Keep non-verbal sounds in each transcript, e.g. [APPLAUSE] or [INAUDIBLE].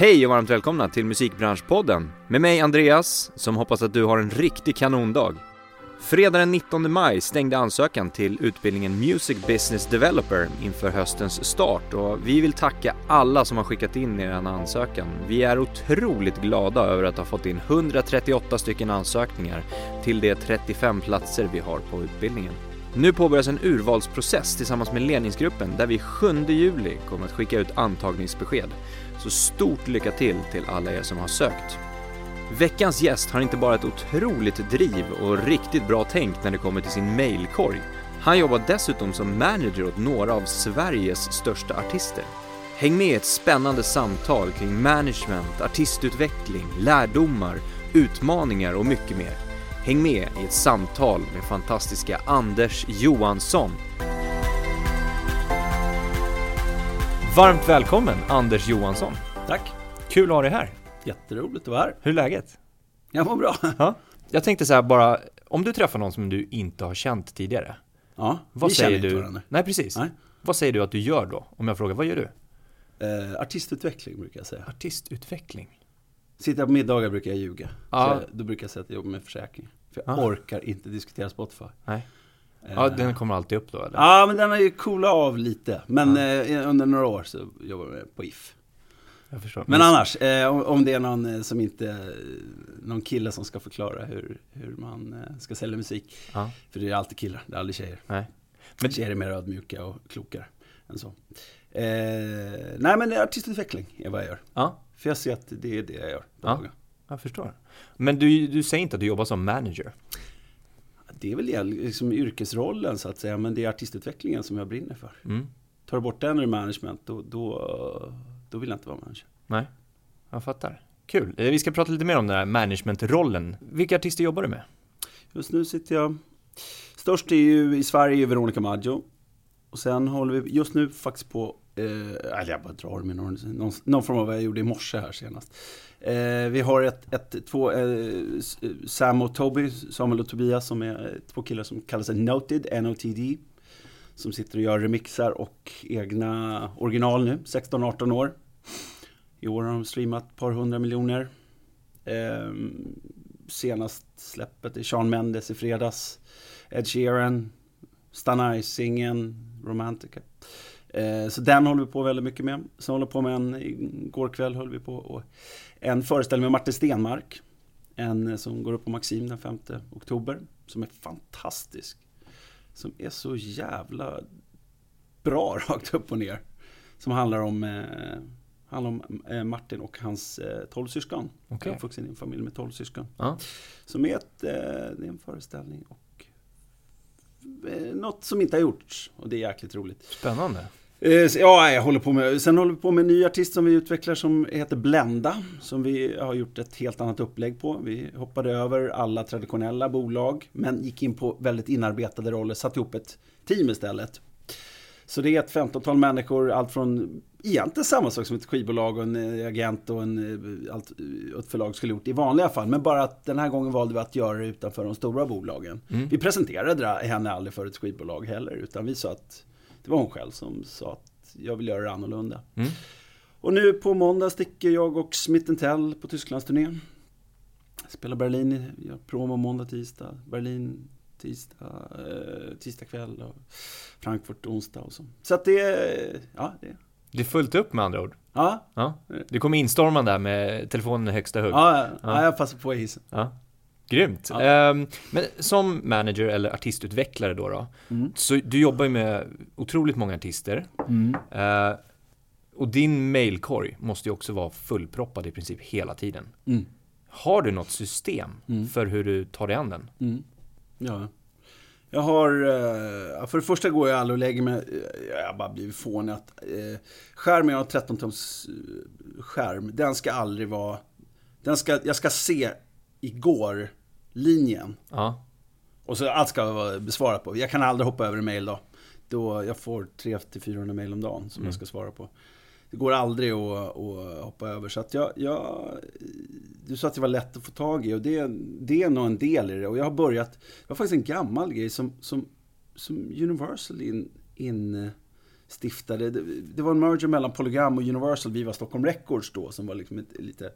Hej och varmt välkomna till Musikbranschpodden med mig Andreas som hoppas att du har en riktig kanondag. Fredag den 19 maj stängde ansökan till utbildningen Music Business Developer inför höstens start och vi vill tacka alla som har skickat in er ansökan. Vi är otroligt glada över att ha fått in 138 stycken ansökningar till de 35 platser vi har på utbildningen. Nu påbörjas en urvalsprocess tillsammans med ledningsgruppen där vi 7 juli kommer att skicka ut antagningsbesked. Så stort lycka till till alla er som har sökt. Veckans gäst har inte bara ett otroligt driv och riktigt bra tänk när det kommer till sin mailkorg. Han jobbar dessutom som manager åt några av Sveriges största artister. Häng med i ett spännande samtal kring management, artistutveckling, lärdomar, utmaningar och mycket mer. Häng med i ett samtal med fantastiska Anders Johansson. Varmt välkommen Anders Johansson. Tack. Kul att ha dig här. Jätteroligt att vara här. Hur är läget? Jag mår bra. Ja. Jag tänkte så här bara, om du träffar någon som du inte har känt tidigare. Ja, Vad vi säger känner du? inte varandra. Nej, precis. Nej. Vad säger du att du gör då? Om jag frågar, vad gör du? Eh, artistutveckling brukar jag säga. Artistutveckling. Sitter jag på middagar brukar jag ljuga. Ja. Så då brukar jag säga att jag jobbar med försäkring. För jag Ah. orkar inte diskutera Spotify. Nej. Ja, den kommer alltid upp då eller? Ja, men den har ju coolat av lite. Men eh, under några år så jobbar jag på If. Jag förstår. Men annars, eh, om, det är någon eh, som inte, någon kille som ska förklara hur, hur man ska sälja musik. Ja, För det är alltid killar, det är aldrig tjejer. nej. Men- Men tjejer är mer ödmjuka och klokare än så. Eh, nej men artistutveckling är vad jag gör. Ja, För jag ser att det är det jag gör. Ja. jag förstår. Men du, du säger inte att du jobbar som manager? Det är väl det, liksom yrkesrollen så att säga, men det är artistutvecklingen som jag brinner för. Mm. Tar du bort den ur management, då, då, då vill jag inte vara manager. Nej, jag fattar. Kul. Eh, Vi ska prata lite mer om den här managementrollen. Vilka artister jobbar du med? Just nu sitter jag, störst är ju i Sverige är Veronica Maggio. Och sen håller vi just nu faktiskt på, eh, eller jag bara drar med någon, någon, någon form av vad jag gjorde i morse här senast. Eh, vi har ett, ett två, eh, eh, Sam och Toby, Samuel och Tobias som är eh, två killar som kallar sig Noted, N-O-T-D. Som sitter och gör remixar och egna original nu, 16-18 år. I år har de streamat ett par hundra miljoner. Eh, senast släppet är Sean Mendes i fredags. Ed Sheeran, Stan Icingen, Romantica. Eh, så den håller vi på väldigt mycket med. Sen håller vi på med en, igår kväll höll vi på och en föreställning med Martin Stenmark. En eh, som går upp på Maxim den 5 oktober. Som är fantastisk. Som är så jävla bra [LAUGHS] rakt upp och ner. Som handlar om, eh, handlar om eh, Martin och hans eh, tolv syskon. Har vuxit in i en familj med tolv syskon. Ja. Som är, ett, eh, det är en föreställning och eh, något som inte har gjorts. Och det är jäkligt roligt. Spännande. Eh, Ja, jag håller på med, sen håller vi på med en ny artist som vi utvecklar som heter Blenda. Som vi har gjort ett helt annat upplägg på. Vi hoppade över alla traditionella bolag. Men gick in på väldigt inarbetade roller. Satt ihop ett team istället. Så det är ett 15-tal människor, allt från egentligen samma sak som ett skivbolag och en eh, agent och en, eh, allt, ett förlag skulle gjort i vanliga fall. Men bara att den här gången valde vi att göra det utanför de stora bolagen. Vi presenterade henne aldrig för ett skivbolag heller, utan vi sa att det var hon själv som sa att jag vill göra det annorlunda. Mm. Och nu på måndag sticker jag och Smith Tell på Tysklandsturné. Spelar Berlin, gör promo måndag, tisdag. Berlin tisdag, eh, tisdag kväll och Frankfurt onsdag och så. Så att det, ja, det, Det är fullt upp med andra ord. ja, Ja. Du kommer instormande där med telefonen i högsta hugg. ja, ja, jag passar på i hissen. Ja. Grymt. Ja. Ehm, men som manager eller artistutvecklare då, då Mm. så du jobbar ju med otroligt många artister. Eh, och din mailkorg måste ju också vara fullproppad i princip hela tiden. Mm. Har du något system Mm. för hur du tar dig an den? Mm. Ja. Jag har, eh, för det första går jag aldrig och lägger mig, eh, jag har bara blivit fånig att skärmen, jag har 13 tums skärm, den ska aldrig vara, den ska, jag ska se igår linjen Ja. och så allt ska vara besvarat på. Jag kan aldrig hoppa över en mail då. då jag får 300-400 mail om dagen som jag ska svara på. Det går aldrig att, att hoppa över. Så att jag, jag, du sa att det var lätt att få tag i och det, det är nog en del i det. Och jag har börjat, det var faktiskt en gammal grej som, som, som Universal in, in stiftade, det, det var en merger mellan Polygram och Universal, vi var Stockholm Records då, som var liksom ett lite,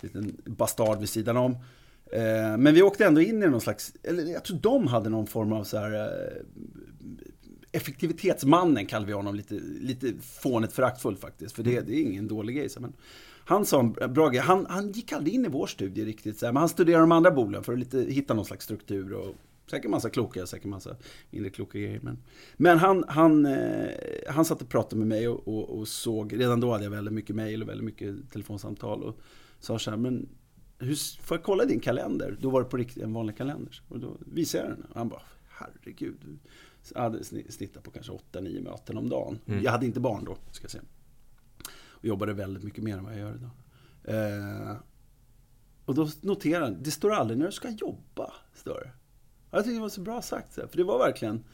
liten bastard vid sidan om. Eh, men vi åkte ändå in i någon slags, eller jag tror de hade någon form av så här eh, effektivitetsmannen kallar vi honom lite, lite fånigt föraktfullt faktiskt. För det, det är ingen dålig grej. Men han sa en bra grej, han, han gick aldrig in i vår studie riktigt. Så här, men han studerade de andra bolagen för att lite, hitta någon slags struktur. Och säkert massa kloka, säkert massa mindre kloka grejer. Men, men han, han, eh, han satt och pratade med mig och, och, och, såg, redan då hade jag väldigt mycket mail och väldigt mycket telefonsamtal. Och sa så här, men hur, får jag kolla din kalender? Då var det på riktigt en vanlig kalender. Och då visade jag den. Och han bara, herregud. Jag hade snittat på kanske 8-9 möten om dagen. Mm. Jag hade inte barn då, ska jag säga. Och jobbade väldigt mycket mer än vad jag gör idag. Eh, och då noterade han, det står aldrig när du ska jobba. Står det. Jag tyckte det var så bra sagt. För det var verkligen,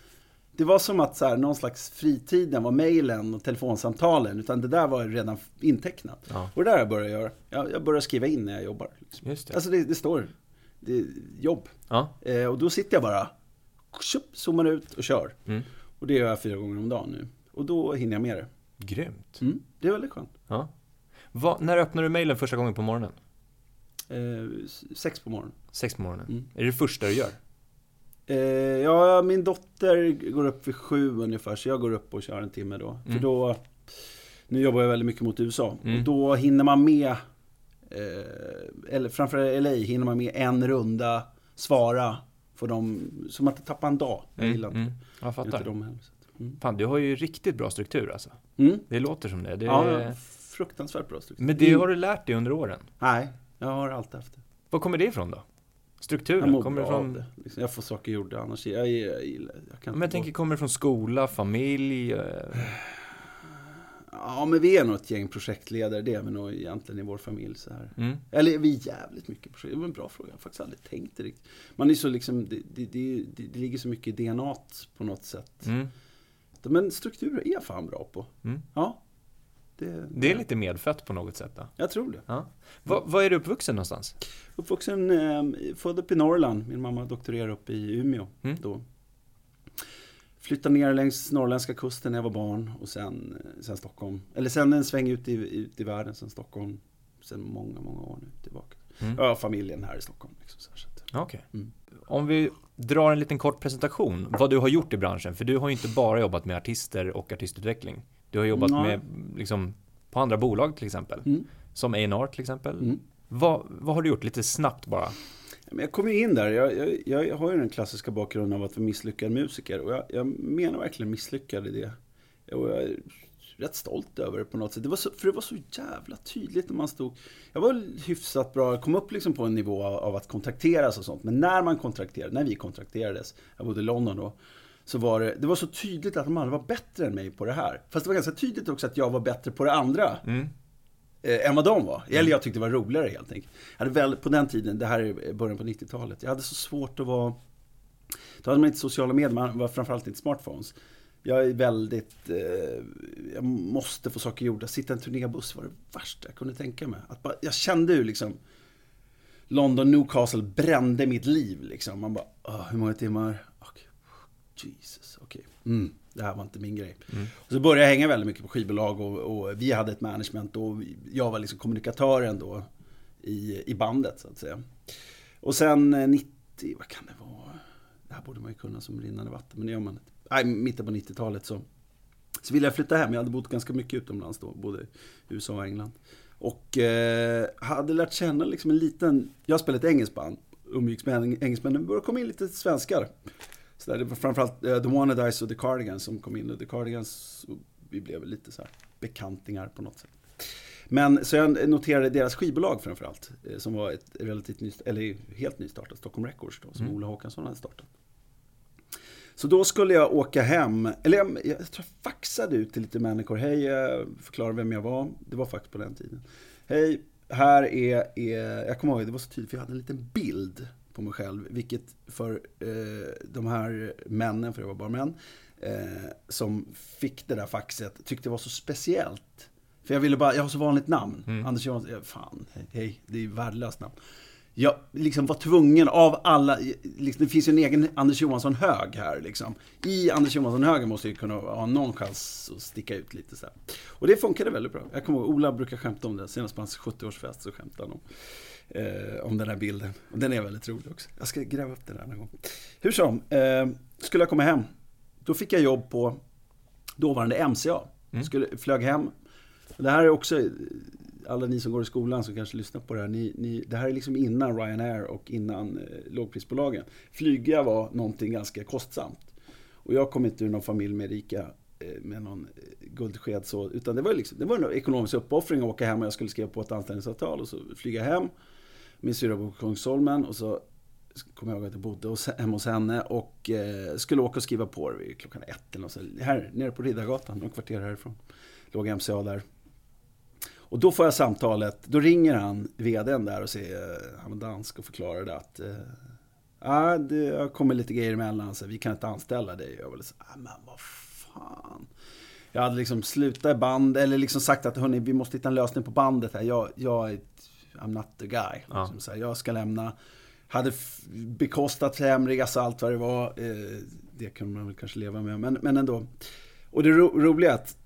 det var som att så här, någon slags fritiden var mejlen och telefonsamtalen. Utan det där var redan intecknat. Ja. Och det där jag började göra. Jag, jag började skriva in när jag jobbar. Liksom. Just det. Alltså det, det står, det jobb. Ja. Eh, och då sitter jag bara, tjup, zoomar ut och kör. Mm. Och det gör jag fyra gånger om dagen nu. Och då hinner jag med det. Grymt. Mm, det är väldigt skönt. Ja. Va, när öppnar du mejlen första gången på morgonen? Eh, sex på morgonen. Sex på morgonen. Mm. Är det det första du gör? Eh, ja, min dotter går upp vid sju ungefär, så jag går upp och kör en timme då. Mm. För då, nu jobbar jag väldigt mycket mot USA. Mm. Och då hinner man med, eh, eller framför LA, hinner man med en runda, svara. För dem, som att tappa en dag. Jag gillar mm. inte, jag fattar. Inte dem Mm. Fan, du har ju riktigt bra struktur alltså. Mm. Det låter som det. det ja, är... fruktansvärt bra struktur. Men det har du lärt dig under åren? Nej, jag har alltid haft det. Var kommer det ifrån då? Strukturen? Kommer bra från... Liksom, jag får saker gjorda, annars jag, jag, jag, jag kan Men jag tänker, kommer det från skola, familj? Eh? Ja, men vi är nog ett gäng projektledare, det är vi nog egentligen i vår familj. Så här. Mm. Eller vi är jävligt mycket projekt. Det var en bra fråga, jag har faktiskt aldrig tänkt det riktigt. Man är så liksom, det, det, det, det ligger så mycket i DNA på något sätt. Mm. Men strukturer är jag fan bra på. Mm. Ja. Det, det, är lite medfött på något sätt då? Jag tror det. Ja. Var, var är du uppvuxen någonstans? Uppvuxen, eh, född upp i Norrland. Min mamma doktorerade upp i Umeå mm. då. Flyttade ner längs norrländska kusten när jag var barn och sen, eh, sen Stockholm. Eller sen en sväng ut i, ut i världen, sen Stockholm. Sen många, många år nu tillbaka. Mm. Har familjen här i Stockholm. Liksom, Okej. Okay. Mm. Om vi drar en liten kort presentation, vad du har gjort i branschen. För du har ju inte bara jobbat med artister och artistutveckling. Du har jobbat Nej. med, liksom, på andra bolag till exempel. Mm. Som A&R till exempel. Mm. Vad, vad har du gjort? Lite snabbt bara. Jag kom ju in där. Jag, jag, jag har ju den klassiska bakgrunden av att vara misslyckad musiker. Och jag, jag menar verkligen misslyckad i det. Och jag rätt stolt över det på något sätt. Det var så, för det var så jävla tydligt när man stod... Jag var hyfsat bra, kom upp liksom på en nivå av, av att kontrakteras och sånt. Men när man kontrakterade, när vi kontrakterades, jag bodde i London då. Så var det, det var så tydligt att de andra var bättre än mig på det här. Fast det var ganska tydligt också att jag var bättre på det andra. Mm eh, än vad de var. Eller jag tyckte det var roligare helt enkelt. Jag hade väl, på den tiden, det här är början på 90-talet, jag hade så svårt att vara... Då hade man inte sociala medier, man var framförallt inte smartphones. Jag är väldigt, eh, jag måste få saker gjorda. Sitta i en turnébuss var det värsta jag kunde tänka mig. Att bara, jag kände ju liksom, London, Newcastle brände mitt liv liksom. Man bara, oh, hur många timmar? Okay. Jesus, okej. Okay. Mm det här var inte min grej. Mm. Och så började jag hänga väldigt mycket på skivbolag och, och, vi hade ett management och jag var liksom kommunikatören då i, i bandet så att säga. Och sen 90, eh, vad kan det vara? Det här borde man ju kunna som rinnande vatten, men det gör man inte. Nej, mitten på 90-talet så, så ville jag flytta hem. Jag hade bott ganska mycket utomlands då, både i USA och England. Och eh, hade lärt känna liksom en liten, jag spelade ett engelskt band, umgicks med engelsmän, det började komma in lite svenskar. Så där, det var framförallt uh, The Wannadies och The Cardigans som kom in. Och The Cardigans, vi blev lite så här bekantingar på något sätt. Men så jag noterade deras skivbolag framförallt. Eh, som var ett relativt nytt, eller helt nystartat, Stockholm Records då, som mm. Ola Håkansson hade startat. Så då skulle jag åka hem, eller jag, jag tror jag faxade ut till lite människor. Hej, jag förklarade vem jag var. Det var faktiskt på den tiden. Hej, här är, är jag kommer ihåg, det var så tydligt för jag hade en liten bild på mig själv. Vilket för eh, de här männen, för det var bara män, eh, som fick det där faxet tyckte det var så speciellt. För jag ville bara, jag har så vanligt namn. Mm. Anders Jansson, fan, hej, det är värdelöst namn. Jag liksom var tvungen av alla, liksom, det finns ju en egen Anders Johansson-hög här liksom. I Anders Johansson-högen måste jag kunna ha någon chans att sticka ut lite så här. Och det funkade väldigt bra. Jag kommer ihåg, Ola brukar skämta om det, senast på hans 70-årsfest så skämtade han om, eh, om den här bilden. Och den är väldigt rolig också. Jag ska gräva upp den här någon gång. Hur som, eh, skulle jag komma hem, då fick jag jobb på dåvarande MCA. Mm. Skulle, flög hem. Det här är också alla ni som går i skolan som kanske lyssnar på det här, ni, ni, det här är liksom innan Ryanair och innan eh, lågprisbolagen. Flyga var någonting ganska kostsamt. Och jag kom inte ur någon familj med rika eh, med någon eh, guldsked så, utan det var, liksom, det var en ekonomisk uppoffring att åka hem och jag skulle skriva på ett anställningsavtal och så flyga hem. Min syrra bor på Kungsholmen och så kommer jag ihåg att jag bodde hos, hemma hos henne och eh, skulle åka och skriva på det klockan ett eller något så, här nere på Riddargatan, några kvarter härifrån. Låg MCA där. Och då får jag samtalet, då ringer han, vdn där och säger, han var dansk och förklarar att eh, Ja, det har kommit lite grejer emellan så vi kan inte anställa dig. Jag var liksom, ah, men vad fan. Jag hade liksom slutat i band, eller liksom sagt att hörni, vi måste hitta en lösning på bandet här. Jag, jag är, I'm not the guy. Ja. Liksom, så här, jag ska lämna. Hade bekostat hemresa, allt vad det var. Eh, det kan man väl kanske leva med, men, men ändå. Och det ro, roliga är att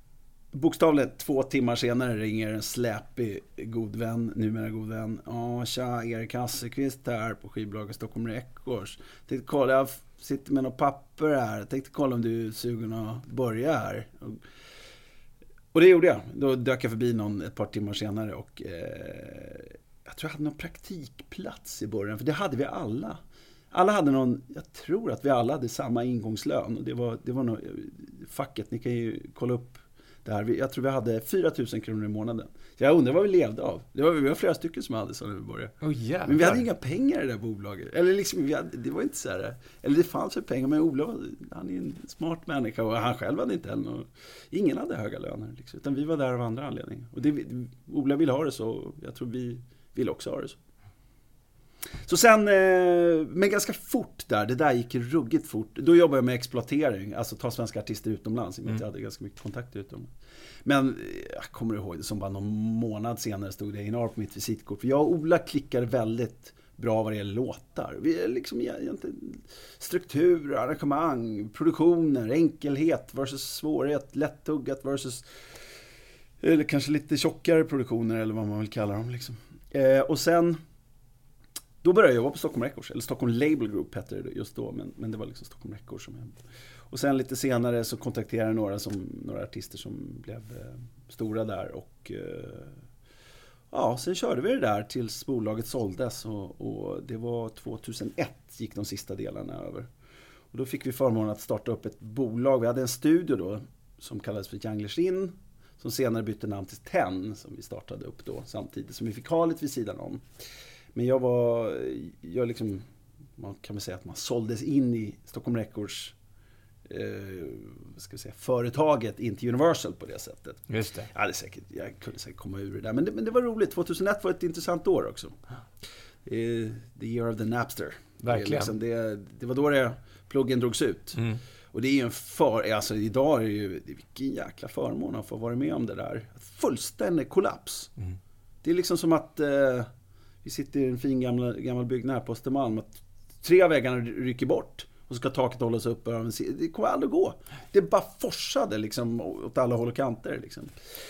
Bokstavligt två timmar senare ringer en släpig god vän, numera god vän. Ja, tja, Erik Hasselqvist här på skivbolaget Stockholm Records. Tänkte kolla, jag sitter med något papper här. Tänkte kolla om du är sugen att börja här. Och det gjorde jag. Då dök jag förbi någon ett par timmar senare och eh, jag tror jag hade någon praktikplats i början, för det hade vi alla. Alla hade någon, jag tror att vi alla hade samma ingångslön. Och det var, det var nog, facket, ni kan ju kolla upp där. Jag tror vi hade 4 000 kronor i månaden. Så jag undrar vad vi levde av. Det var, vi var flera stycken som hade så när vi började. Oh, men vi hade inga pengar i det där bolaget. Eller liksom, hade, det var inte så här. Eller det fanns väl pengar, men Ola han är en smart människa och han själv hade inte heller Ingen hade höga löner. Liksom, utan vi var där av andra anledningar. Och det, Ola vill ha det så, jag tror vi vill också ha det så. Så sen, eh, men ganska fort där, det där gick ruggigt fort. Då jobbade jag med exploatering, alltså ta svenska artister utomlands. Att jag hade ganska mycket kontakter utomlands. Men eh, jag kommer ihåg det som bara någon månad senare stod det A&R på mitt visitkort. För jag och Ola klickade väldigt bra vad det gäller låtar. Vi är liksom egentligen struktur, arrangemang, produktioner, enkelhet versus svårighet, lättuggat versus eller kanske lite tjockare produktioner eller vad man vill kalla dem. Liksom. Eh, och sen då började jag jobba på Stockholm Records, eller Stockholm Label Group hette det just då, men, men det var liksom Stockholm Records som jag... Och sen lite senare så kontakterade jag några, som, några artister som blev eh, stora där och eh, Ja, sen körde vi det där tills bolaget såldes och, och, det var 2001 gick de sista delarna över. Och då fick vi förmånen att starta upp ett bolag. Vi hade en studio då som kallades för Janglers In som senare bytte namn till TEN som vi startade upp då samtidigt som vi fick ha lite vid sidan om. Men jag var, jag liksom, man kan väl säga att man såldes in i Stockholm Records eh, ska vi säga, företaget in till Universal på det sättet. Just det. Jag, hade säkert, jag kunde säkert komma ur det där. Men det, men det var roligt. 2001 var ett intressant år också. Eh, the year of the Napster. Verkligen. Det, liksom, det, det var då det, pluggen drogs ut. Mm. Och det är ju en för, alltså idag är det ju, vilken jäkla förmån att få vara med om det där. Fullständig kollaps. Mm. Det är liksom som att eh, vi sitter i en fin gamla, gammal byggnad på Östermalm. Tre av väggarna rycker bort och så ska taket hållas uppe. Det kommer aldrig gå. Det bara forsade liksom åt alla håll och kanter. Liksom.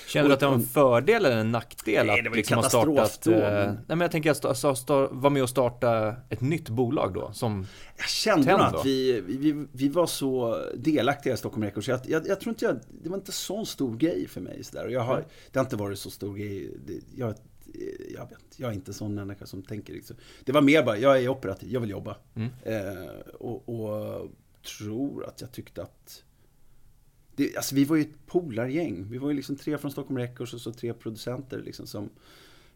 Känner du att det var en fördel eller en nackdel nej, det var liksom ha startat... Då, men... nej, men jag tänker att vara med och starta ett nytt bolag då? Som jag kände nog att vi, vi, vi var så delaktiga i Stockholm Records. Jag, jag, jag, tror inte jag, det var inte så stor grej för mig. Så där. Och jag har, det har inte varit så stor grej. Jag Eh, jag vet jag är inte en sån människa som tänker liksom. Det var mer bara, jag är operativ, jag vill jobba. Mm. Eh, och, och, tror att jag tyckte att det, alltså vi var ju ett polargäng. Vi var ju liksom tre från Stockholm Records och så tre producenter liksom som,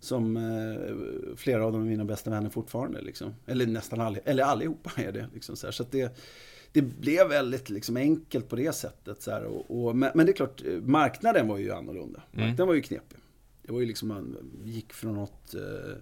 som eh, flera av dem är mina bästa vänner fortfarande. Liksom. Eller nästan all, eller allihopa är det. Liksom, så, så att det, det blev väldigt liksom, enkelt på det sättet. Så här, och, och, men, men, det är klart, marknaden var ju annorlunda. Marknaden mm. var ju knepig. Det var ju liksom, man gick från något, eh,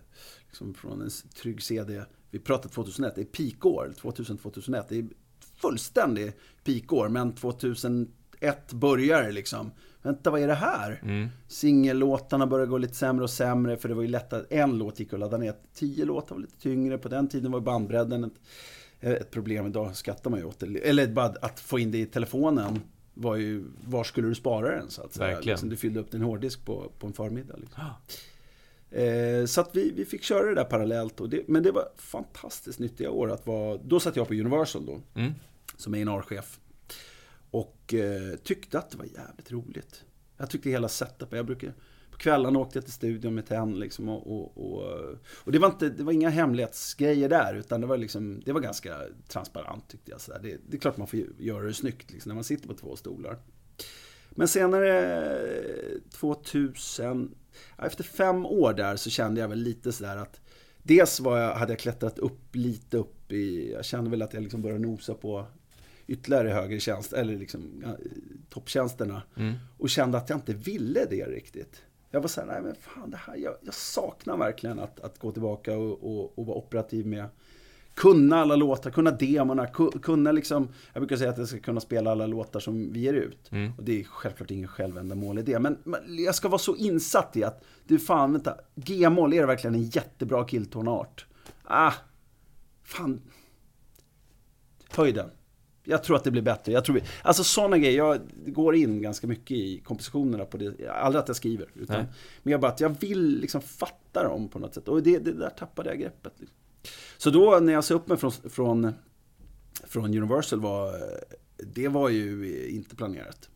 liksom från en trygg CD. Vi pratar 2001, det är peakår, 2000-2001. Det är fullständig peakår, men 2001 ett börjar liksom. Vänta, vad är det här? Mm. Singellåtarna började gå lite sämre och sämre för det var ju lätt att en låt gick att ladda ner. Tio låtar var lite tyngre. På den tiden var bandbredden ett, ett problem. Idag skattar man ju åt det. Eller bara att få in det i telefonen var ju, var skulle du spara den så att säga? Liksom, du fyllde upp din hårddisk på, på en förmiddag. Liksom. Eh, så att vi, vi fick köra det där parallellt. Och det, men det var fantastiskt nyttiga år att vara... Då satt jag på Universal då, Mm. som A&R-chef. Och eh, tyckte att det var jävligt roligt. Jag tyckte hela setupen, jag brukar... Kvällarna åkte jag till studion med Tenn liksom och, och, och, och det, var inte, det var inga hemlighetsgrejer där utan det var liksom, det var ganska transparent tyckte jag. Så. Det, det är klart man får göra det snyggt liksom, när man sitter på två stolar. Men senare, 2000, ja, efter fem år där så kände jag väl lite sådär att Dels var jag, hade jag klättrat upp lite upp i, jag kände väl att jag liksom började nosa på ytterligare högre tjänst, eller liksom topptjänsterna. Mm. Och kände att jag inte ville det riktigt. Jag var såhär, nej men fan det här, jag, jag saknar verkligen att, att gå tillbaka och, och, och vara operativ med kunna alla låtar, kunna demorna, ku- kunna liksom, jag brukar säga att jag ska kunna spela alla låtar som vi ger ut. Mm. Och det är självklart ingen självändamål i det, men, men jag ska vara så insatt i att, du fan vänta, G-moll, är det verkligen en jättebra killtonart? Ah, fan. Höj den. Jag tror att det blir bättre. Jag tror, alltså sådana grejer, jag går in ganska mycket i kompositionerna på det. Aldrig att jag skriver, utan Nej. men jag bara att jag vill liksom fatta dem på något sätt. Och det, det där tappade jag greppet. Liksom. Så då när jag sa upp mig från, från, från Universal var det var ju inte planerat.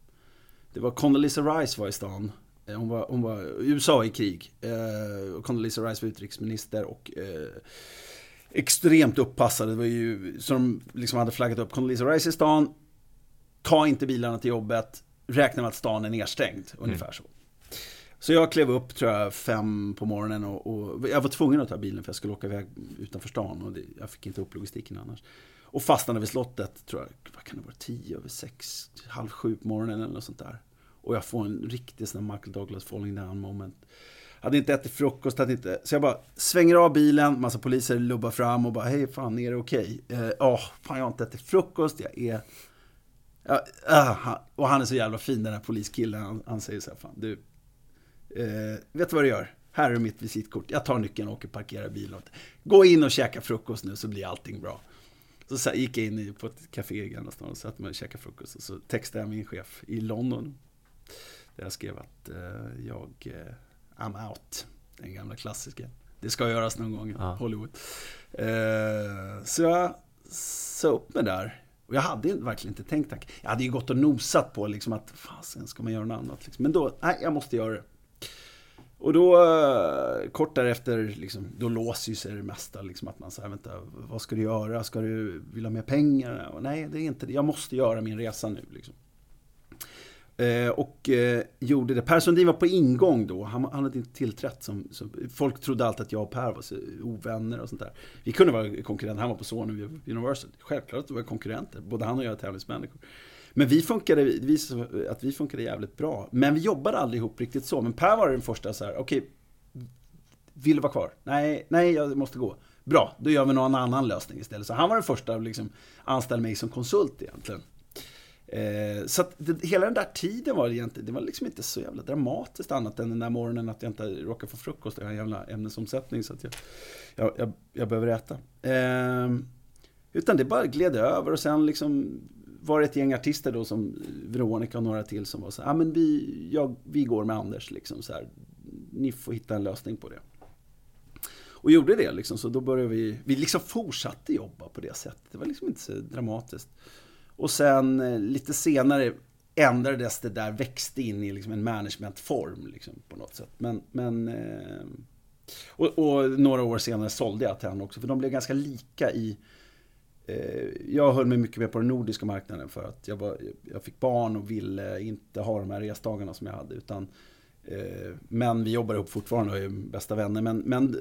Det var Condoleezza Rice var i stan. Eh, Hon var, hon var USA i krig. Eh, Condoleezza Rice var utrikesminister och eh, extremt uppassade. Det var ju, så de liksom hade flaggat upp Condoleezza Rice i stan. Ta inte bilarna till jobbet. Räkna med att stan är nedstängd. Ungefär så. Så jag klev upp tror jag fem på morgonen och, och jag var tvungen att ta bilen för jag skulle åka iväg utanför stan och det, jag fick inte upp logistiken annars. Och fastnade vid slottet, tror jag, vad kan det vara, tio över sex, halv sju på morgonen eller något sånt där. Och jag får en riktig sån här Michael Douglas falling down moment. Hade inte ätit frukost, hade inte... Så jag bara svänger av bilen, massa poliser lubbar fram och bara hej fan är det okej? Eh, Ja, fan jag har inte ätit frukost, jag är... Ja, ah, och han är så jävla fin den här poliskillen, han, han säger så här, fan du... Eh, vet du vad du gör? Här är mitt visitkort. Jag tar nyckeln och åker och parkerar bilen. Gå in och käka frukost nu så blir allting bra. Så, så här, gick jag in på ett café i Gamla stan och satt mig och käkade frukost. Och så textade jag min chef i London. Där jag skrev att eh, jag, eh, I'm out. Den gamla klassiska. Det ska göras någon gång Ja. Hollywood. Eh, så jag sa upp mig där. Och jag hade verkligen inte tänkt tanken. Jag hade ju gått och nosat på liksom att fasen ska man göra något annat. Liksom. Men då, nej jag måste göra det. Och då, eh, kort därefter, liksom, då låser ju sig det mesta. Liksom, att man säger, vänta, vad ska du göra? Ska du, vill du ha mer pengar? Och, nej, det är inte det. Jag måste göra min resa nu. Liksom. Eh, och eh, gjorde det. Per Sundin var på ingång då. Han, han hade inte tillträtt. Som, som, folk trodde alltid att jag och Per var så ovänner och sånt där. Vi kunde vara konkurrenter. Han var på Sony Universal. Självklart att vi var konkurrenter. Både han och jag är tävlingsmänniskor. Men vi funkade, det visade sig att vi funkade jävligt bra. Men vi jobbade aldrig ihop riktigt så. Men Per var den första så här, okej, vill du vara kvar? Nej, nej, jag måste gå. Bra, då gör vi någon annan lösning istället. Så han var den första att liksom anställa mig som konsult egentligen. Eh, så att det, hela den där tiden var egentligen, det var liksom inte så jävla dramatiskt annat än den där morgonen att jag inte råkade få frukost. Jag har en jävla ämnesomsättning så att jag, jag, jag, jag behöver äta. Eh, utan det bara gled över och sen liksom var det ett gäng artister då som Veronica och några till som var så här, ah, men vi, jag, vi går med Anders liksom så här, ni får hitta en lösning på det. Och gjorde det liksom, så då började vi, vi liksom fortsatte jobba på det sättet. Det var liksom inte så dramatiskt. Och sen eh, lite senare ändrades det där, växte in i liksom en managementform liksom, på något sätt. Men, men eh, och, och några år senare sålde jag till honom också, för de blev ganska lika i eh, jag höll mig mycket mer på den nordiska marknaden för att jag, var, jag fick barn och ville inte ha de här resdagarna som jag hade. Utan, eh, men vi jobbar ihop fortfarande och är bästa vänner. Men, men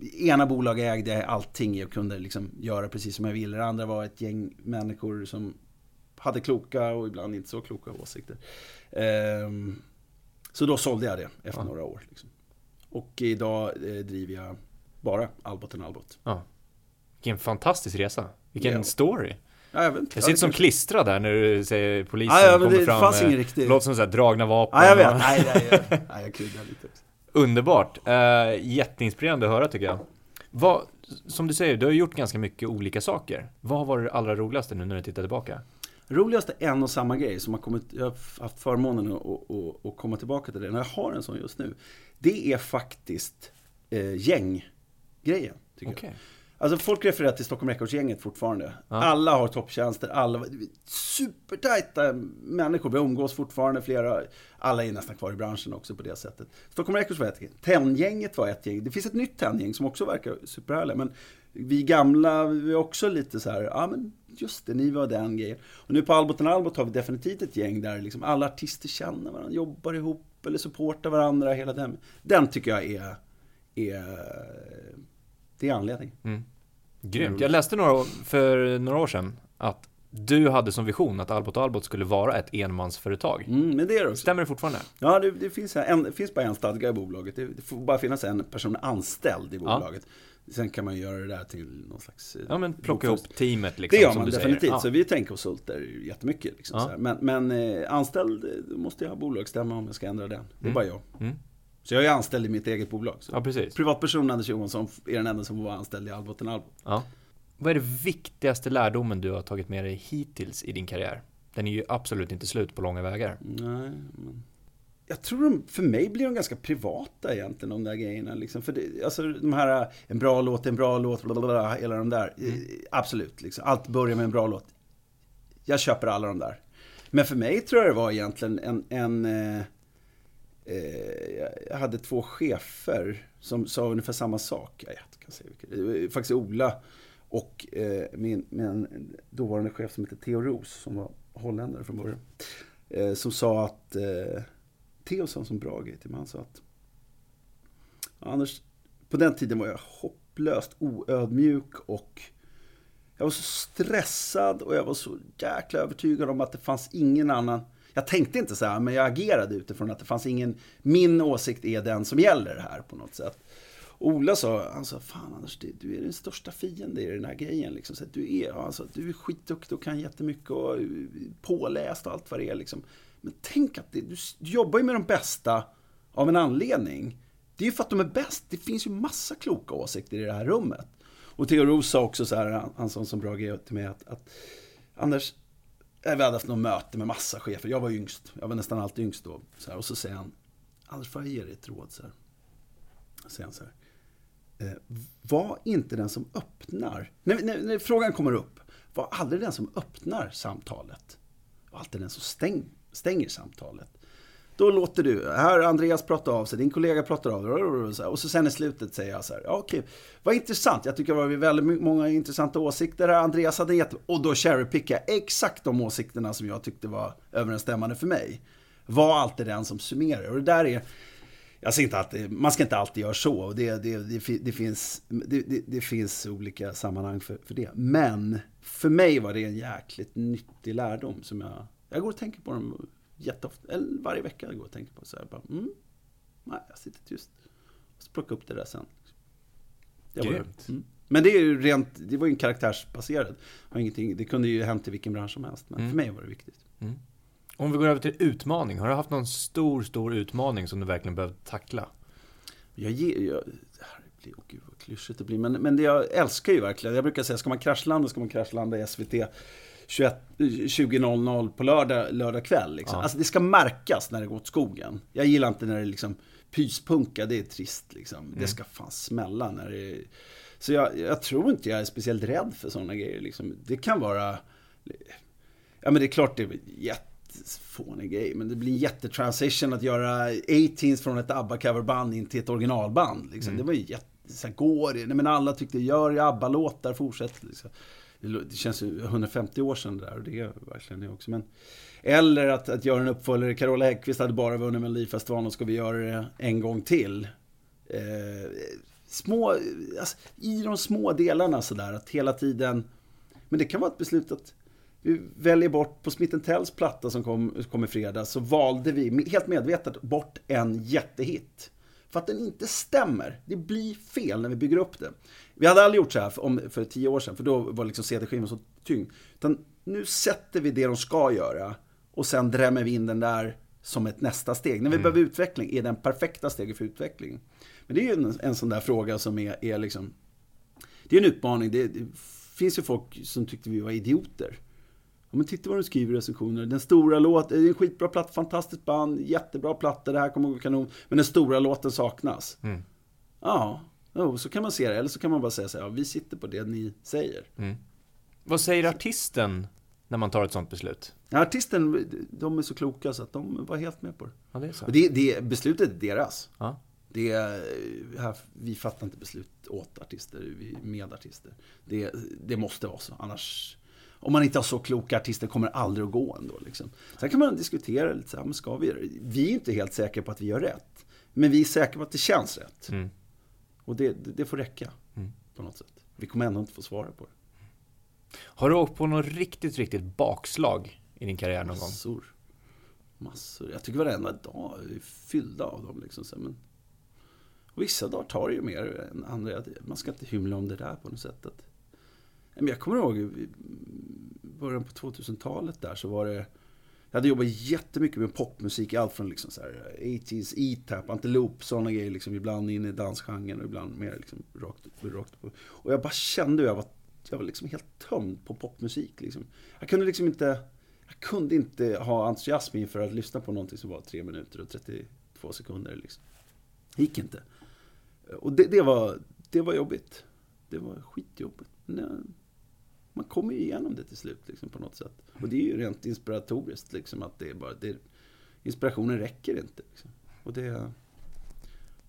eh, ena bolaget ägde jag allting och kunde liksom göra precis som jag ville. Det andra var ett gäng människor som hade kloka och ibland inte så kloka åsikter. Eh, så då sålde jag det efter Ja. några år. Liksom. Och idag eh, driver jag bara Albot Albot. Ja. Vilken fantastisk resa. Vilken Ja. story. Ja, jag, vet inte. Jag sitter som klistrad där när du säger polisen Ja, ja, kommer det fram fanns ingen riktig- låter som så här dragna vapen. Ja, jag vet. Nej, nej, nej, [LAUGHS] nej jag kryddar lite. Underbart! Uh, jätteinspirerande att höra tycker jag. Vad, som du säger, du har gjort ganska mycket olika saker. Vad har varit det allra roligaste nu när du tittar tillbaka? Roligaste en och samma grej som har kommit, jag har haft förmånen att, att, att, komma tillbaka till det, när jag har en sån just nu. Det är faktiskt eh, gänggrejen, tycker Okej. jag. Alltså folk refererar till Stockholm Records-gänget fortfarande. Ja. Alla har topptjänster, alla supertajta människor. Vi umgås fortfarande flera, alla är nästan kvar i branschen också på det sättet. Stockholm Records var ett gäng, Tenn-gänget var ett gäng. Det finns ett nytt Tenn-gäng som också verkar superhärliga. Men vi gamla, vi är också lite så här, ja men just det, ni var den grejen. Och nu på Albot Albot har vi definitivt ett gäng där liksom alla artister känner varandra, jobbar ihop eller supportar varandra. Hela den, den tycker jag är, är det är anledning. Mm. Grymt. Jag läste några, för några år sedan att du hade som vision att Albot Albot skulle vara ett enmansföretag. Mm, men det är det också. Stämmer det fortfarande? Ja, det, det, finns en, det finns bara en stadga i bolaget. Det, det får bara finnas en person anställd i bolaget. Sen kan man göra det där till någon slags... eh, Ja men plocka ihop teamet liksom Det gör man definitivt. säger. Ja. Så vi tänker konsulter jättemycket. Liksom, Ja. Men, men eh, anställd eh, måste jag ha bolagsstämma om jag ska ändra den. Det är Mm. bara jag. Mm. Så jag är anställd i mitt eget bolag. Så. ja, precis. Privatperson Anders Johansson är den enda som var anställd i Alboten Albot. Ja. Vad är det viktigaste lärdomen du har tagit med dig hittills i din karriär? Den är ju absolut inte slut på långa vägar. Nej, men... Jag tror de, för mig blir de ganska privata egentligen, de där grejerna. Liksom. För det, alltså de här, en bra låt, en bra låt, blablabla, hela de där. eh, Absolut, liksom. allt börjar med en bra låt. Jag köper alla de där. Men för mig tror jag det var egentligen en, en eh, Eh, jag hade två chefer som sa ungefär samma sak. Jag kan säga vilket. Faktiskt Ola och eh, min, min dåvarande chef som hette Theo Roos som var holländare från början. Eh, som sa att, Theo sa en sån bra grej till mig. Han sa att Anders, på den tiden var jag hopplöst oödmjuk och jag var så stressad och jag var så jäkla övertygad om att det fanns ingen annan. Jag tänkte inte så här, men jag agerade utifrån att det fanns ingen, min åsikt är den som gäller här på något sätt. Ola sa, han sa, fan Anders, du är den största fienden i den här grejen. Liksom. Så att du, är, alltså, du är skitduktig och kan jättemycket och eh, påläst och allt vad det är. Liksom. Men tänk att det, du, du jobbar ju med de bästa av en anledning. Det är ju för att de är bäst. Det finns ju massa kloka åsikter i det här rummet. Och Theo Roos sa också så här, han, han sa en så bra grej till mig att, att Anders, Eh, vi hade haft något möte med massa chefer. Jag var yngst. Jag var nästan alltid yngst då. Så här, och så säger han, Anders får jag ge dig ett råd? Så här. Så säger han så här. Eh, var inte den som öppnar. När, när, när frågan kommer upp. Var aldrig den som öppnar samtalet. Var alltid den som stäng, stänger samtalet. Då låter du, här Andreas pratar av sig, din kollega pratar av sig. Och så sen i slutet säger jag så här, ja, okej, vad intressant. Jag tycker det var väldigt många intressanta åsikter här. Andreas hade gett, Och då cherrypickar jag exakt de åsikterna som jag tyckte var överensstämmande för mig. Var alltid den som summerar. Och det där är... Jag ser inte att man ska inte alltid göra så. Och det, det, det, det finns, det, det, det finns olika sammanhang för, för det. Men för mig var det en jäkligt nyttig lärdom som jag... Jag går och tänker på dem jätteofta, eller varje vecka jag går och tänker på så här, bara, mm, nej, jag sitter tyst. Och så plocka upp det där sen. Det var, mm. Men det är ju rent, det var ju en karaktärsbaserad. Har ingenting, det kunde ju hänt i vilken bransch som helst, men Mm. för mig var det viktigt. Om vi går över till utmaning. Har du haft någon stor, stor utmaning som du verkligen behövt tackla? Jag ger, jag, det här blir, åh gud vad klyschigt det blir, men, men det jag älskar ju verkligen, jag brukar säga, ska man kraschlanda ska man kraschlanda i SVT 21, 20.00 på lördag, lördag kväll. Liksom. Ja. Alltså det ska märkas när det går åt skogen. Jag gillar inte när det liksom pyspunka, det är trist liksom. Det ska fan smälla när det är... Så jag, jag tror inte jag är speciellt rädd för sådana grejer. Liksom. Det kan vara... Ja men det är klart det är jättefånig grej. Men det blir en jättetransition att göra 18 från ett ABBA-coverband in till ett originalband. Liksom. Det var ju jätte... Så här, går det? Nej, men alla tyckte gör ABBA-låtar, fortsätt. Liksom. Det känns 150 år sedan det där och det är verkligen det också. Men, eller att, att göra en uppföljare. Carola Häggkvist hade bara vunnit Melodifestivalen och ska vi göra det en gång till? Eh, små, alltså, I de små delarna sådär, att hela tiden... Men det kan vara ett beslut att vi väljer bort, på Smith Tells platta som kom, kom i fredags, så valde vi helt medvetet bort en jättehit. För att den inte stämmer. Det blir fel när vi bygger upp det. Vi hade aldrig gjort så här för, om, för tio år sedan, för då var liksom CD-skivan så tyngd. Utan nu sätter vi det de ska göra och sen drämmer vi in den där som ett nästa steg. När vi mm. behöver utveckling, är den perfekta steget för utveckling? Men det är ju en, en sån där fråga som är, är liksom... Det är en utmaning. Det, det finns ju folk som tyckte vi var idioter. Ja, men titta vad de skriver i recensioner. Den stora låten, det är en skitbra platta, fantastiskt band, jättebra platta, det här kommer att gå kanon. Men den stora låten saknas. Mm. Ja, oh, så kan man se det. Eller så kan man bara säga så här, ja, vi sitter på det ni säger. Mm. Vad säger artisten när man tar ett sånt beslut? Ja, artisten, de är så kloka så att de var helt med på det. Ja, det, är så. Och det, det beslutet är deras. Ja. Det, här, vi fattar inte beslut åt artister, vi medartister. Det, det måste vara så, annars om man inte har så kloka artister kommer det aldrig att gå ändå. Liksom. Sen kan man diskutera lite så här, men ska vi Vi är inte helt säkra på att vi gör rätt. Men vi är säkra på att det känns rätt. Mm. Och det, det, får räcka mm. på något sätt. Vi kommer ändå inte få svara på det. Har du åkt på något riktigt, riktigt bakslag i din karriär någon Massor. gång? Massor. Jag tycker varenda dag är fyllda av dem. Liksom. Men vissa dagar tar det ju mer än andra. Man ska inte hymla om det där på något sätt. Men jag kommer ihåg i början på 2000-talet där så var det jag hade jobbat jättemycket med popmusik, allt från liksom så här 80s, E-tap, Antelope, sådana grejer. Liksom, ibland in i dansgenren och ibland mer liksom rakt, rakt på. Och jag bara kände hur jag var, jag var liksom helt tömd på popmusik. Liksom. Jag kunde liksom inte, jag kunde inte ha entusiasm inför att lyssna på någonting som var 3 minuter och 32 sekunder. Liksom. Det gick inte. Och det, det, var, det var jobbigt. Det var skitjobbigt. Men man kommer ju igenom det till slut liksom, på något sätt. Och det är ju rent inspiratoriskt liksom att det är bara, det, inspirationen räcker inte. Liksom. Och det,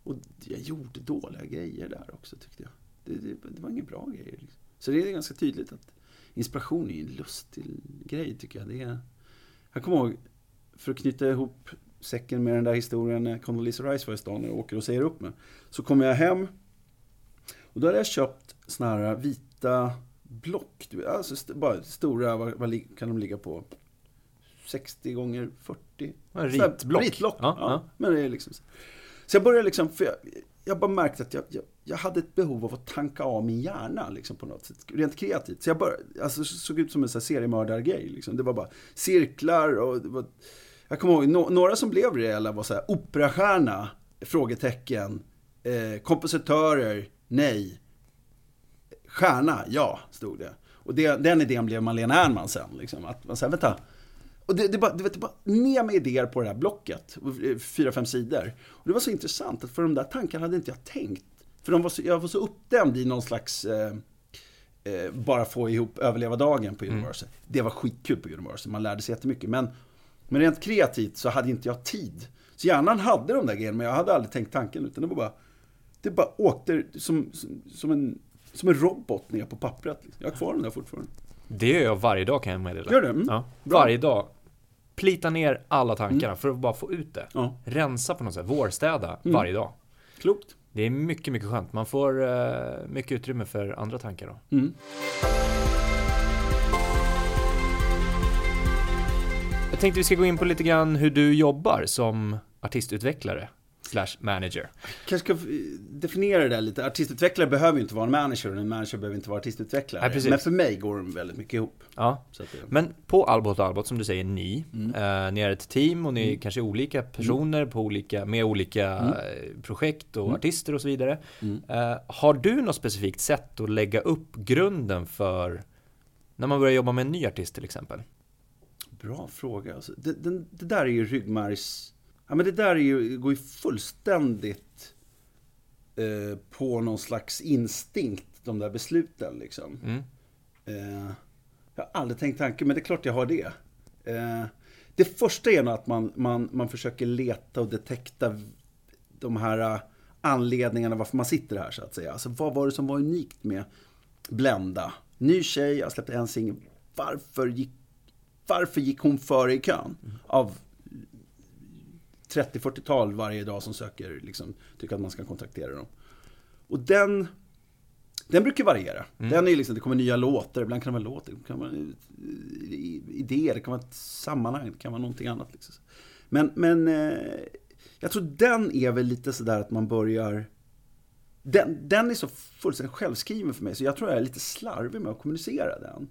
och jag gjorde dåliga grejer där också tyckte jag. Det, det, det var inga bra grejer. Liksom. Så det är ganska tydligt att inspiration är en lustig grej tycker jag. Det är, jag kommer ihåg, för att knyta ihop säcken med den där historien när Condoleezza Rice var i stan och åker och säger upp mig. Så kommer jag hem och då hade jag köpt såna här vita block. Alltså st bara stora, vad, vad, kan de ligga på? 60 gånger 40? Ritblock. Ritblock, ja, ja. ja, Men det är liksom så. så jag började liksom, för jag, jag bara märkte att jag, jag, jag, hade ett behov av att tanka av min hjärna liksom på något sätt. Rent kreativt. Så jag bara, alltså såg ut som en seriemördargrej liksom. Det var bara cirklar och var, jag kommer ihåg, no, några som blev reella var så här, operastjärna, frågetecken, eh, kompositörer, nej. Stjärna, ja, stod det. Och det, den idén blev Malena Ernman sen. Liksom, att man säger, vänta. Och det, det, bara, det, det bara ner med idéer på det här blocket, fyra, fem sidor. Och det var så intressant, att för de där tankarna hade inte jag tänkt. För de var så, jag var så uppdämd i någon slags, eh, eh, bara få ihop överleva dagen på Universal. Mm. Det var skitkul på Universal, man lärde sig jättemycket. Men, men rent kreativt så hade inte jag tid. Så hjärnan hade de där grejerna, men jag hade aldrig tänkt tanken. Utan det var bara, det bara åkte som, som, som en som en robot ner på pappret. Jag har kvar den där fortfarande. Det gör jag varje dag kan jag meddela. Gör det? Mm. Ja. Varje dag. Plita ner alla tankarna mm. för att bara få ut det. Ja. Rensa på något sätt. Vårstäda mm. varje dag. Klokt. Det är mycket, mycket skönt. Man får uh, mycket utrymme för andra tankar då. Mm. Jag tänkte vi ska gå in på lite grann hur du jobbar som artistutvecklare slash manager. kanske ska definiera det där lite. Artistutvecklare behöver ju inte vara en manager och en manager behöver inte vara artistutvecklare. Nej, Men för mig går de väldigt mycket ihop. Ja. Det... Men på Albot Albot, som du säger, ni. Mm. Uh, ni är ett team och ni mm. kanske är olika personer på olika, med olika mm. Eh, projekt och mm. artister och så vidare. Uh, har du något specifikt sätt att lägga upp grunden för när man börjar jobba med en ny artist till exempel? Bra fråga. Alltså, det, det, det där är ju ryggmärgs Ja, men det där är ju, går ju fullständigt eh, på någon slags instinkt, de där besluten. Liksom. Mm. Eh, jag har aldrig tänkt tanken, men det är klart jag har det. Eh, det första är nog att man, man, man försöker leta och detekta de här uh, anledningarna varför man sitter här, så att säga. Alltså, vad var det som var unikt med Blenda? Ny tjej, jag släppte en singel. Varför gick, varför gick hon före i kön? Mm. Av 30-40-tal varje dag som söker, liksom, tycker att man ska kontaktera dem. Och den, den brukar variera. Mm. Den är liksom, det kommer nya låtar, ibland kan det vara låtar, det kan vara idéer, det kan vara ett sammanhang, det kan vara någonting annat. Liksom. Men, men eh, jag tror den är väl lite sådär att man börjar den, den är så fullständigt självskriven för mig, så jag tror jag är lite slarvig med att kommunicera den.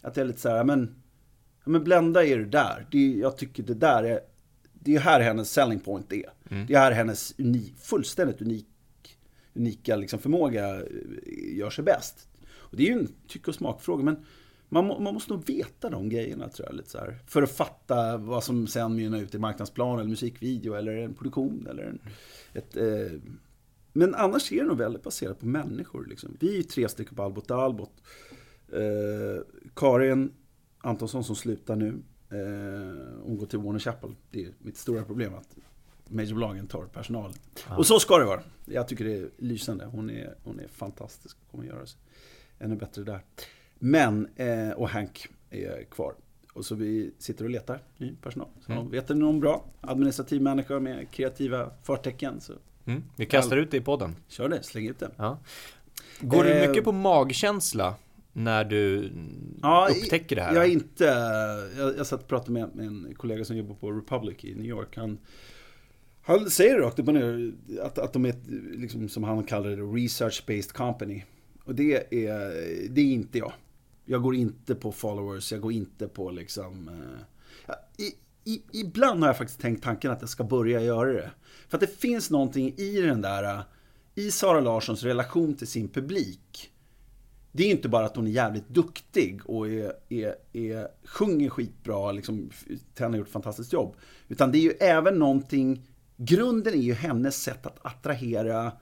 Att jag är lite så här, men, men blända det där. Det, jag tycker det där är, det är här hennes selling point är. Mm. Det är här hennes unik, fullständigt unik, unika liksom förmåga eh, gör sig bäst. Och det är ju en tycke och smakfråga, men man, man, måste nog veta de grejerna tror jag. Lite så här, för att fatta vad som sen mynnar ut i marknadsplan eller musikvideo eller en produktion. Eller en, ett, eh, men annars är det nog väldigt baserat på människor. Liksom. Vi är ju tre stycken på Albot Albot. Eh, Karin Antonsson som slutar nu. Eh, hon går till Warner Chapel. Det är mitt stora problem att majorbolagen tar personal. Ja. Och så ska det vara. Jag tycker det är lysande. Hon är, hon är fantastisk kommer göra sig ännu bättre där. Men, eh, och Hank är kvar. Och så vi sitter och letar ny personal. Så mm. vet ni någon bra administrativ människa med kreativa förtecken så mm. Vi kastar ut det i podden. Kör det, släng ut det. Ja. Går du mycket på magkänsla när du ja, upptäcker det här? Jag är inte, jag, jag satt och pratade med, med en kollega som jobbar på Republic i New York. Han, han säger rakt upp och ner att, att de är, liksom, som han kallar det, research-based company. Och det är, det är inte jag. Jag går inte på followers, jag går inte på liksom... Eh, i, i, ibland har jag faktiskt tänkt tanken att jag ska börja göra det. För att det finns någonting i den där, i Sara Larssons relation till sin publik. Det är inte bara att hon är jävligt duktig och är, är, är, sjunger skitbra, liksom, Ten har gjort ett fantastiskt jobb. Utan det är ju även någonting, grunden är ju hennes sätt att attrahera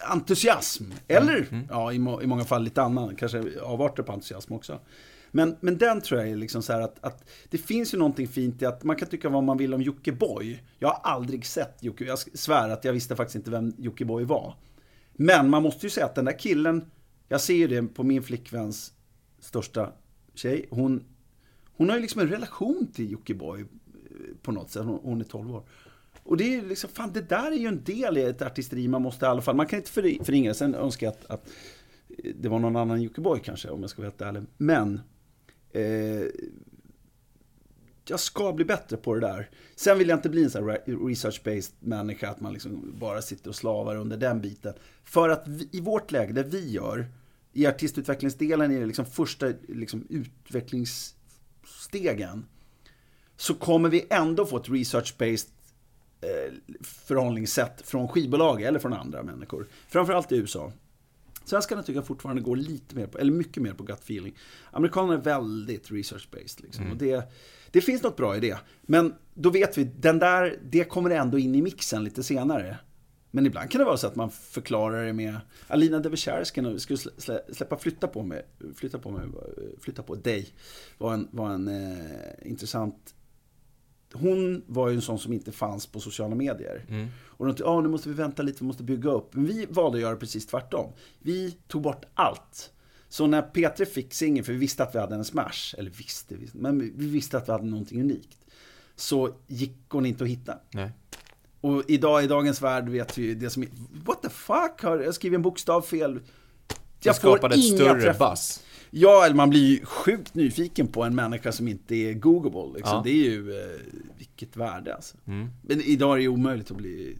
entusiasm. Eller, mm. mm. ja, i, må, i många fall lite annan, kanske avarter på entusiasm också. Men, men den tror jag är liksom så här att, att, det finns ju någonting fint i att man kan tycka vad man vill om Jockiboi. Jag har aldrig sett Jocke, jag svär att jag visste faktiskt inte vem Jockiboi var. Men man måste ju säga att den där killen, jag ser ju det på min flickväns största tjej, hon, hon har ju liksom en relation till Jockiboi eh, på något sätt, hon, hon är 12 år. Och det är liksom, fan det där är ju en del i ett artisteri man måste i alla fall, man kan inte förringa Sen önskar jag att, att eh, det var någon annan Jockiboi kanske, om jag ska vara helt ärlig. Men eh, jag ska bli bättre på det där. Sen vill jag inte bli en sån här research-based människa, att man liksom bara sitter och slavar under den biten. För att vi, i vårt läge, det vi gör, i artistutvecklingsdelen, i det liksom första liksom, utvecklingsstegen, så kommer vi ändå få ett research-based Eh, förhållningssätt från skivbolag eller från andra människor. Framförallt i USA. Svenskarna tycker jag fortfarande går lite mer på, eller mycket mer på gut feeling. Amerikanerna är väldigt research-based. Liksom. Mm. Och det, det finns något bra i det. Men då vet vi, den där, det kommer ändå in i mixen lite senare. Men ibland kan det vara så att man förklarar det med Alina Devechersky skulle släppa Flytta på mig, Flytta på mig, Flytta på dig. Var en, var en eh, intressant hon var ju en sån som inte fanns på sociala medier. Mm. Och de tyckte, ah, nu måste vi vänta lite, vi måste bygga upp. Men vi valde att göra precis tvärtom. Vi tog bort allt. Så när P3 fick singeln, för vi visste att vi hade en smash, eller visste, men vi visste att vi hade någonting unikt. Så gick hon inte att hitta. Nej. Och idag, i dagens värld vet vi det som är, what the fuck, har jag skrivit en bokstav fel? Jag skapade ett större buzz. Ja, eller man blir ju sjukt nyfiken på en människa som inte är googleable. Liksom. Ja. Det är ju, eh, vilket värde alltså. Mm. Men idag är det ju omöjligt att bli,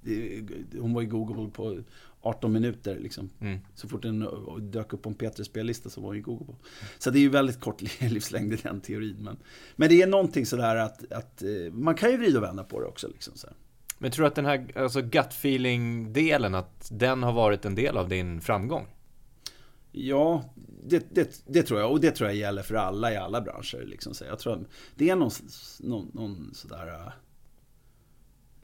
det, hon var ju googleable på 18 minuter liksom. Mm. Så fort den dök upp på en P3-spellista så var hon ju googleable. Så det är ju väldigt kort [LAUGHS] livslängd i den teorin. Men, men det är någonting sådär att, att eh, man kan ju vrida och vända på det också. Liksom, så Men tror du att den här alltså gut feeling-delen, att den har varit en del av din framgång? Ja, det, det, det, tror jag. Och det tror jag gäller för alla i alla branscher. Liksom. Så jag tror att det är någon, någon, någon sådär uh,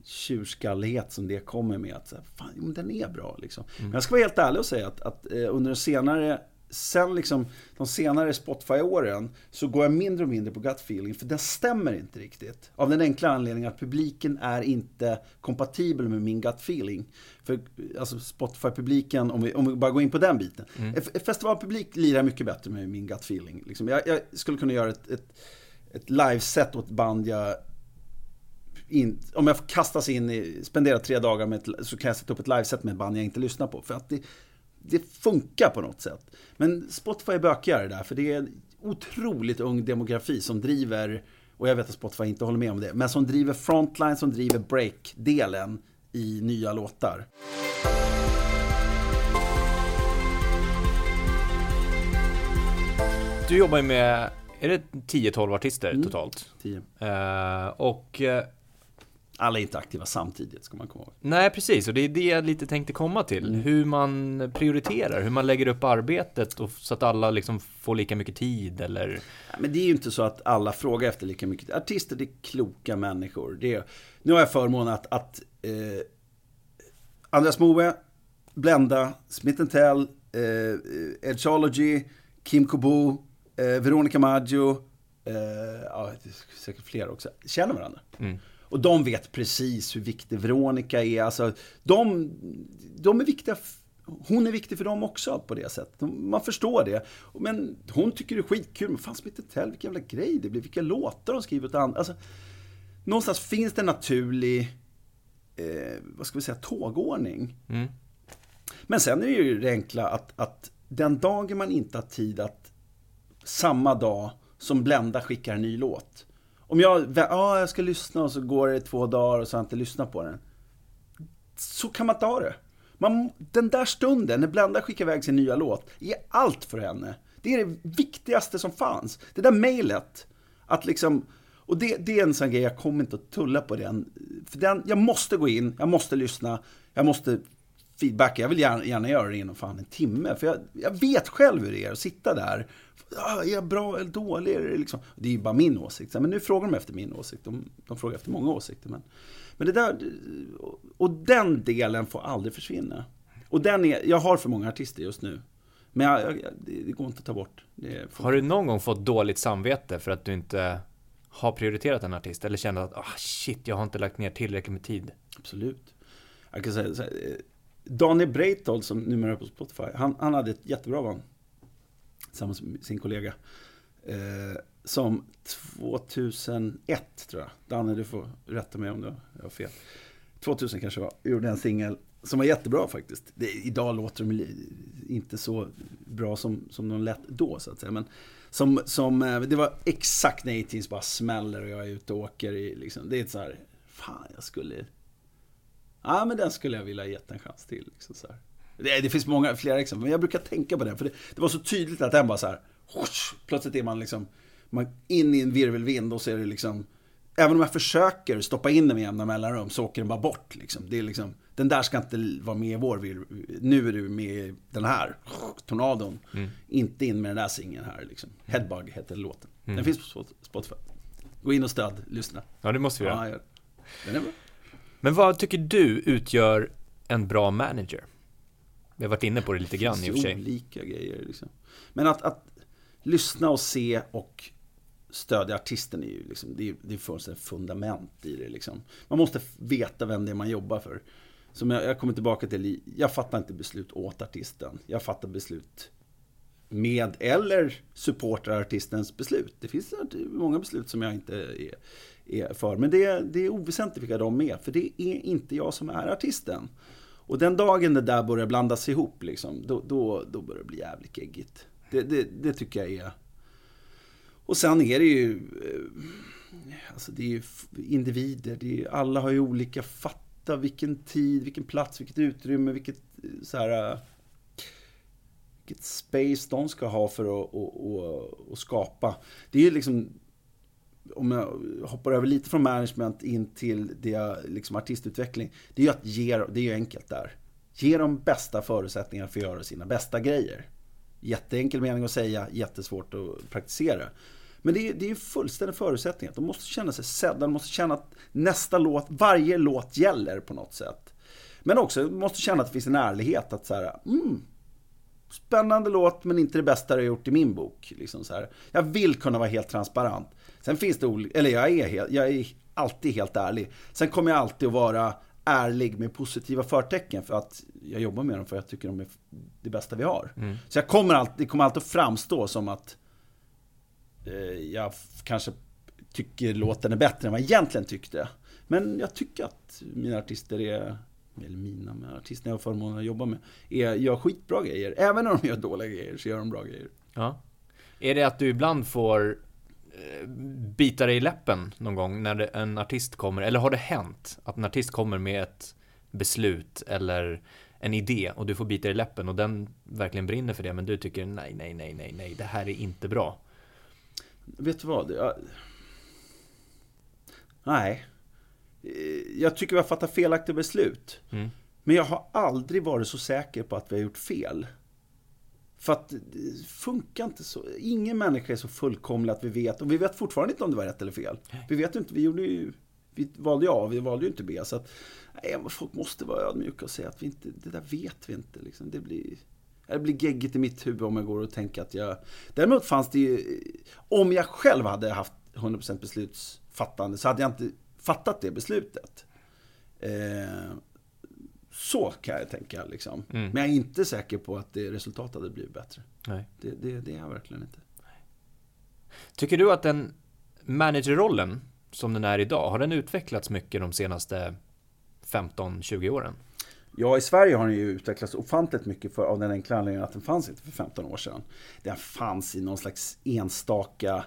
tjurskallighet som det kommer med. Att fan, den är bra liksom. Mm. Men jag ska vara helt ärlig och säga att, att uh, under senare sen liksom de senare Spotify-åren så går jag mindre och mindre på gut feeling för den stämmer inte riktigt. Av den enkla anledningen att publiken är inte kompatibel med min gut feeling. För alltså Spotify-publiken, om vi, om vi bara går in på den biten. Mm. Festivalpublik lirar mycket bättre med min gut feeling. Liksom. Jag, jag, skulle kunna göra ett, ett, ett liveset åt ett band jag in, om jag kastas in i, spendera tre dagar med ett, så kan jag sätta upp ett liveset med ett band jag inte lyssnar på. För att det, det funkar på något sätt. Men Spotify är bökigare där, för det är en otroligt ung demografi som driver, och jag vet att Spotify inte håller med om det, men som driver frontline, som driver break-delen i nya låtar. du jobbar ju med, är det 10-12 artister Mm. totalt? 10. Eh, och eh, Alla är inte aktiva samtidigt, ska man komma ihåg. nej, precis. Och det är det jag lite tänkte komma till. Mm. Hur man prioriterar, hur man lägger upp arbetet och, så att alla liksom får lika mycket tid eller... Nej, Men det är ju inte så att alla frågar efter lika mycket. Artister, det är kloka människor. Det är, nu har jag förmånen att, att eh, Andreas Moe, Blenda, Smith Tell, eh, Edgeology, Kim Kobo, eh, Veronica Maggio, eh, ja, säkert fler också, känner varandra. Mm. Och de vet precis hur viktig Veronica är. Alltså, de, de är viktiga. Hon är viktig för dem också på det sättet. Man förstår det. Men hon tycker det är skitkul. Men fan Smith Tell, vilken jävla grej det blir. Vilka låtar de skriver åt andra. Alltså, någonstans finns det en naturlig, eh, vad ska vi säga, tågordning. Mm. Men sen är det ju det enkla att, att den dagen man inte har tid att samma dag som Blenda skickar en ny låt. Om jag, ja jag ska lyssna och så går det två dagar och så har jag inte lyssnat på den. Så kan man inte ha det. Man, den där stunden när Blenda skickar iväg sin nya låt är allt för henne. Det är det viktigaste som fanns. Det där mejlet, att liksom, och det, det är en sån grej, jag kommer inte att tulla på den. För den, jag måste gå in, jag måste lyssna, jag måste feedbacka. Jag vill gärna, gärna göra det inom fan en timme. För jag, jag vet själv hur det är att sitta där. Ah, är jag bra eller dålig? Är det, liksom, det är ju bara min åsikt. Men nu frågar de efter min åsikt. De, de frågar efter många åsikter. Men, men det där, och den delen får aldrig försvinna. Och den är, jag har för många artister just nu. Men jag, jag, det, går inte att ta bort. Har du någon gång fått dåligt samvete för att du inte har prioriterat en artist? Eller känner att, ah shit, jag har inte lagt ner tillräckligt med tid? Absolut. Jag kan säga Daniel Breithold som numera är på Spotify, han, han hade ett jättebra band. Tillsammans med sin kollega. Eh, som 2001 tror jag, Danne du får rätta mig om du jag har fel. 2000 kanske var, gjorde en singel som var jättebra faktiskt. Det, idag låter de inte så bra som, som de lät då så att säga. Men som, som, eh, det var exakt när 18 bara smäller och jag är ute och åker i liksom, det är så här, fan jag skulle Ja, men den skulle jag vilja gett en chans till. Liksom så här. Det, det finns många, flera exempel, men jag brukar tänka på den. För det, det var så tydligt att den bara så här, whoosh, plötsligt är man liksom man in i en virvelvind och så är det liksom, även om jag försöker stoppa in den med jämna mellanrum så åker den bara bort. Liksom. Det är liksom, den där ska inte vara med i vår virvel, nu är du med i den här, tornadon. Inte in med den där singeln här. Liksom. Headbug heter låten. Den finns på Spotify. Gå in och stöd, lyssna. Ja, det måste vi göra. Ja, den är bra. Men vad tycker du utgör en bra manager? Vi har varit inne på det lite grann i och för sig. olika grejer liksom. Men att, att lyssna och se och stödja artisten är ju liksom, det är, det fullständigt fundament i det liksom. Man måste veta vem det är man jobbar för. Som jag, jag kommer tillbaka till, jag fattar inte beslut åt artisten. Jag fattar beslut med eller supportar artistens beslut. Det finns många beslut som jag inte är, är för. Men det, är- det är oväsentligt vilka de är. För det är inte jag som är artisten. Och den dagen det där börjar blandas ihop, liksom, då, då, då börjar det bli jävligt geggigt. Det, det, det tycker jag är... Och sen är det ju... Eh, alltså det är ju individer. Det är, alla har ju olika... Fatta vilken tid, vilken plats, vilket utrymme, vilket eh, så här... Eh, vilket space de ska ha för att, att, att, att skapa. Det är ju liksom om jag hoppar över lite från management in till det, liksom artistutveckling. Det är ju att ge, det är ju enkelt där. Ge dem bästa förutsättningar för att göra sina bästa grejer. Jätteenkel mening att säga, jättesvårt att praktisera. Men det är, det är ju fullständig förutsättning. De måste känna sig sedda, de måste känna att nästa låt, varje låt gäller på något sätt. Men också de måste känna att det finns en ärlighet att så här, mm, spännande låt men inte det bästa du har gjort i min bok. Liksom så här. Jag vill kunna vara helt transparent. Sen finns det olika, eller jag är, jag är alltid helt ärlig. Sen kommer jag alltid att vara ärlig med positiva förtecken för att jag jobbar med dem för att jag tycker de är det bästa vi har. Så jag kommer alltid, det kommer alltid att framstå som att eh, jag kanske tycker låten är bättre än vad jag egentligen tyckte. Men jag tycker att mina artister är, eller mina, men artisterna jag har förmånen att jobba med, är, gör skitbra grejer. Även när de gör dåliga grejer så gör de bra grejer. Ja. Är det att du ibland får bita dig i läppen någon gång när en artist kommer, eller har det hänt att en artist kommer med ett beslut eller en idé och du får bita i läppen och den verkligen brinner för det men du tycker nej, nej, nej, nej, nej, det här är inte bra. Vet du vad? Jag... Nej. Jag tycker vi har fattat felaktiga beslut. Mm. Men jag har aldrig varit så säker på att vi har gjort fel. För att det funkar inte så. Ingen människa är så fullkomlig att vi vet. Och vi vet fortfarande inte om det var rätt eller fel. Vi vet inte. Vi gjorde ju... Vi valde ju A, vi valde ju inte B. Så att, nej, folk måste vara ödmjuka och säga att vi inte, det där vet vi inte. Liksom. Det blir... Det blir geggigt i mitt huvud om jag går och tänker att jag... Däremot fanns det ju... Om jag själv hade haft 100% beslutsfattande så hade jag inte fattat det beslutet. Eh, så kan jag tänka liksom. Mm. Men jag är inte säker på att det resultatet hade blivit bättre. Nej. Det, det, det är jag verkligen inte. Tycker du att den managerrollen som den är idag, har den utvecklats mycket de senaste 15-20 åren? Ja, i Sverige har den ju utvecklats ofantligt mycket för, av den enkla anledningen att den fanns inte för 15 år sedan. Den fanns i någon slags enstaka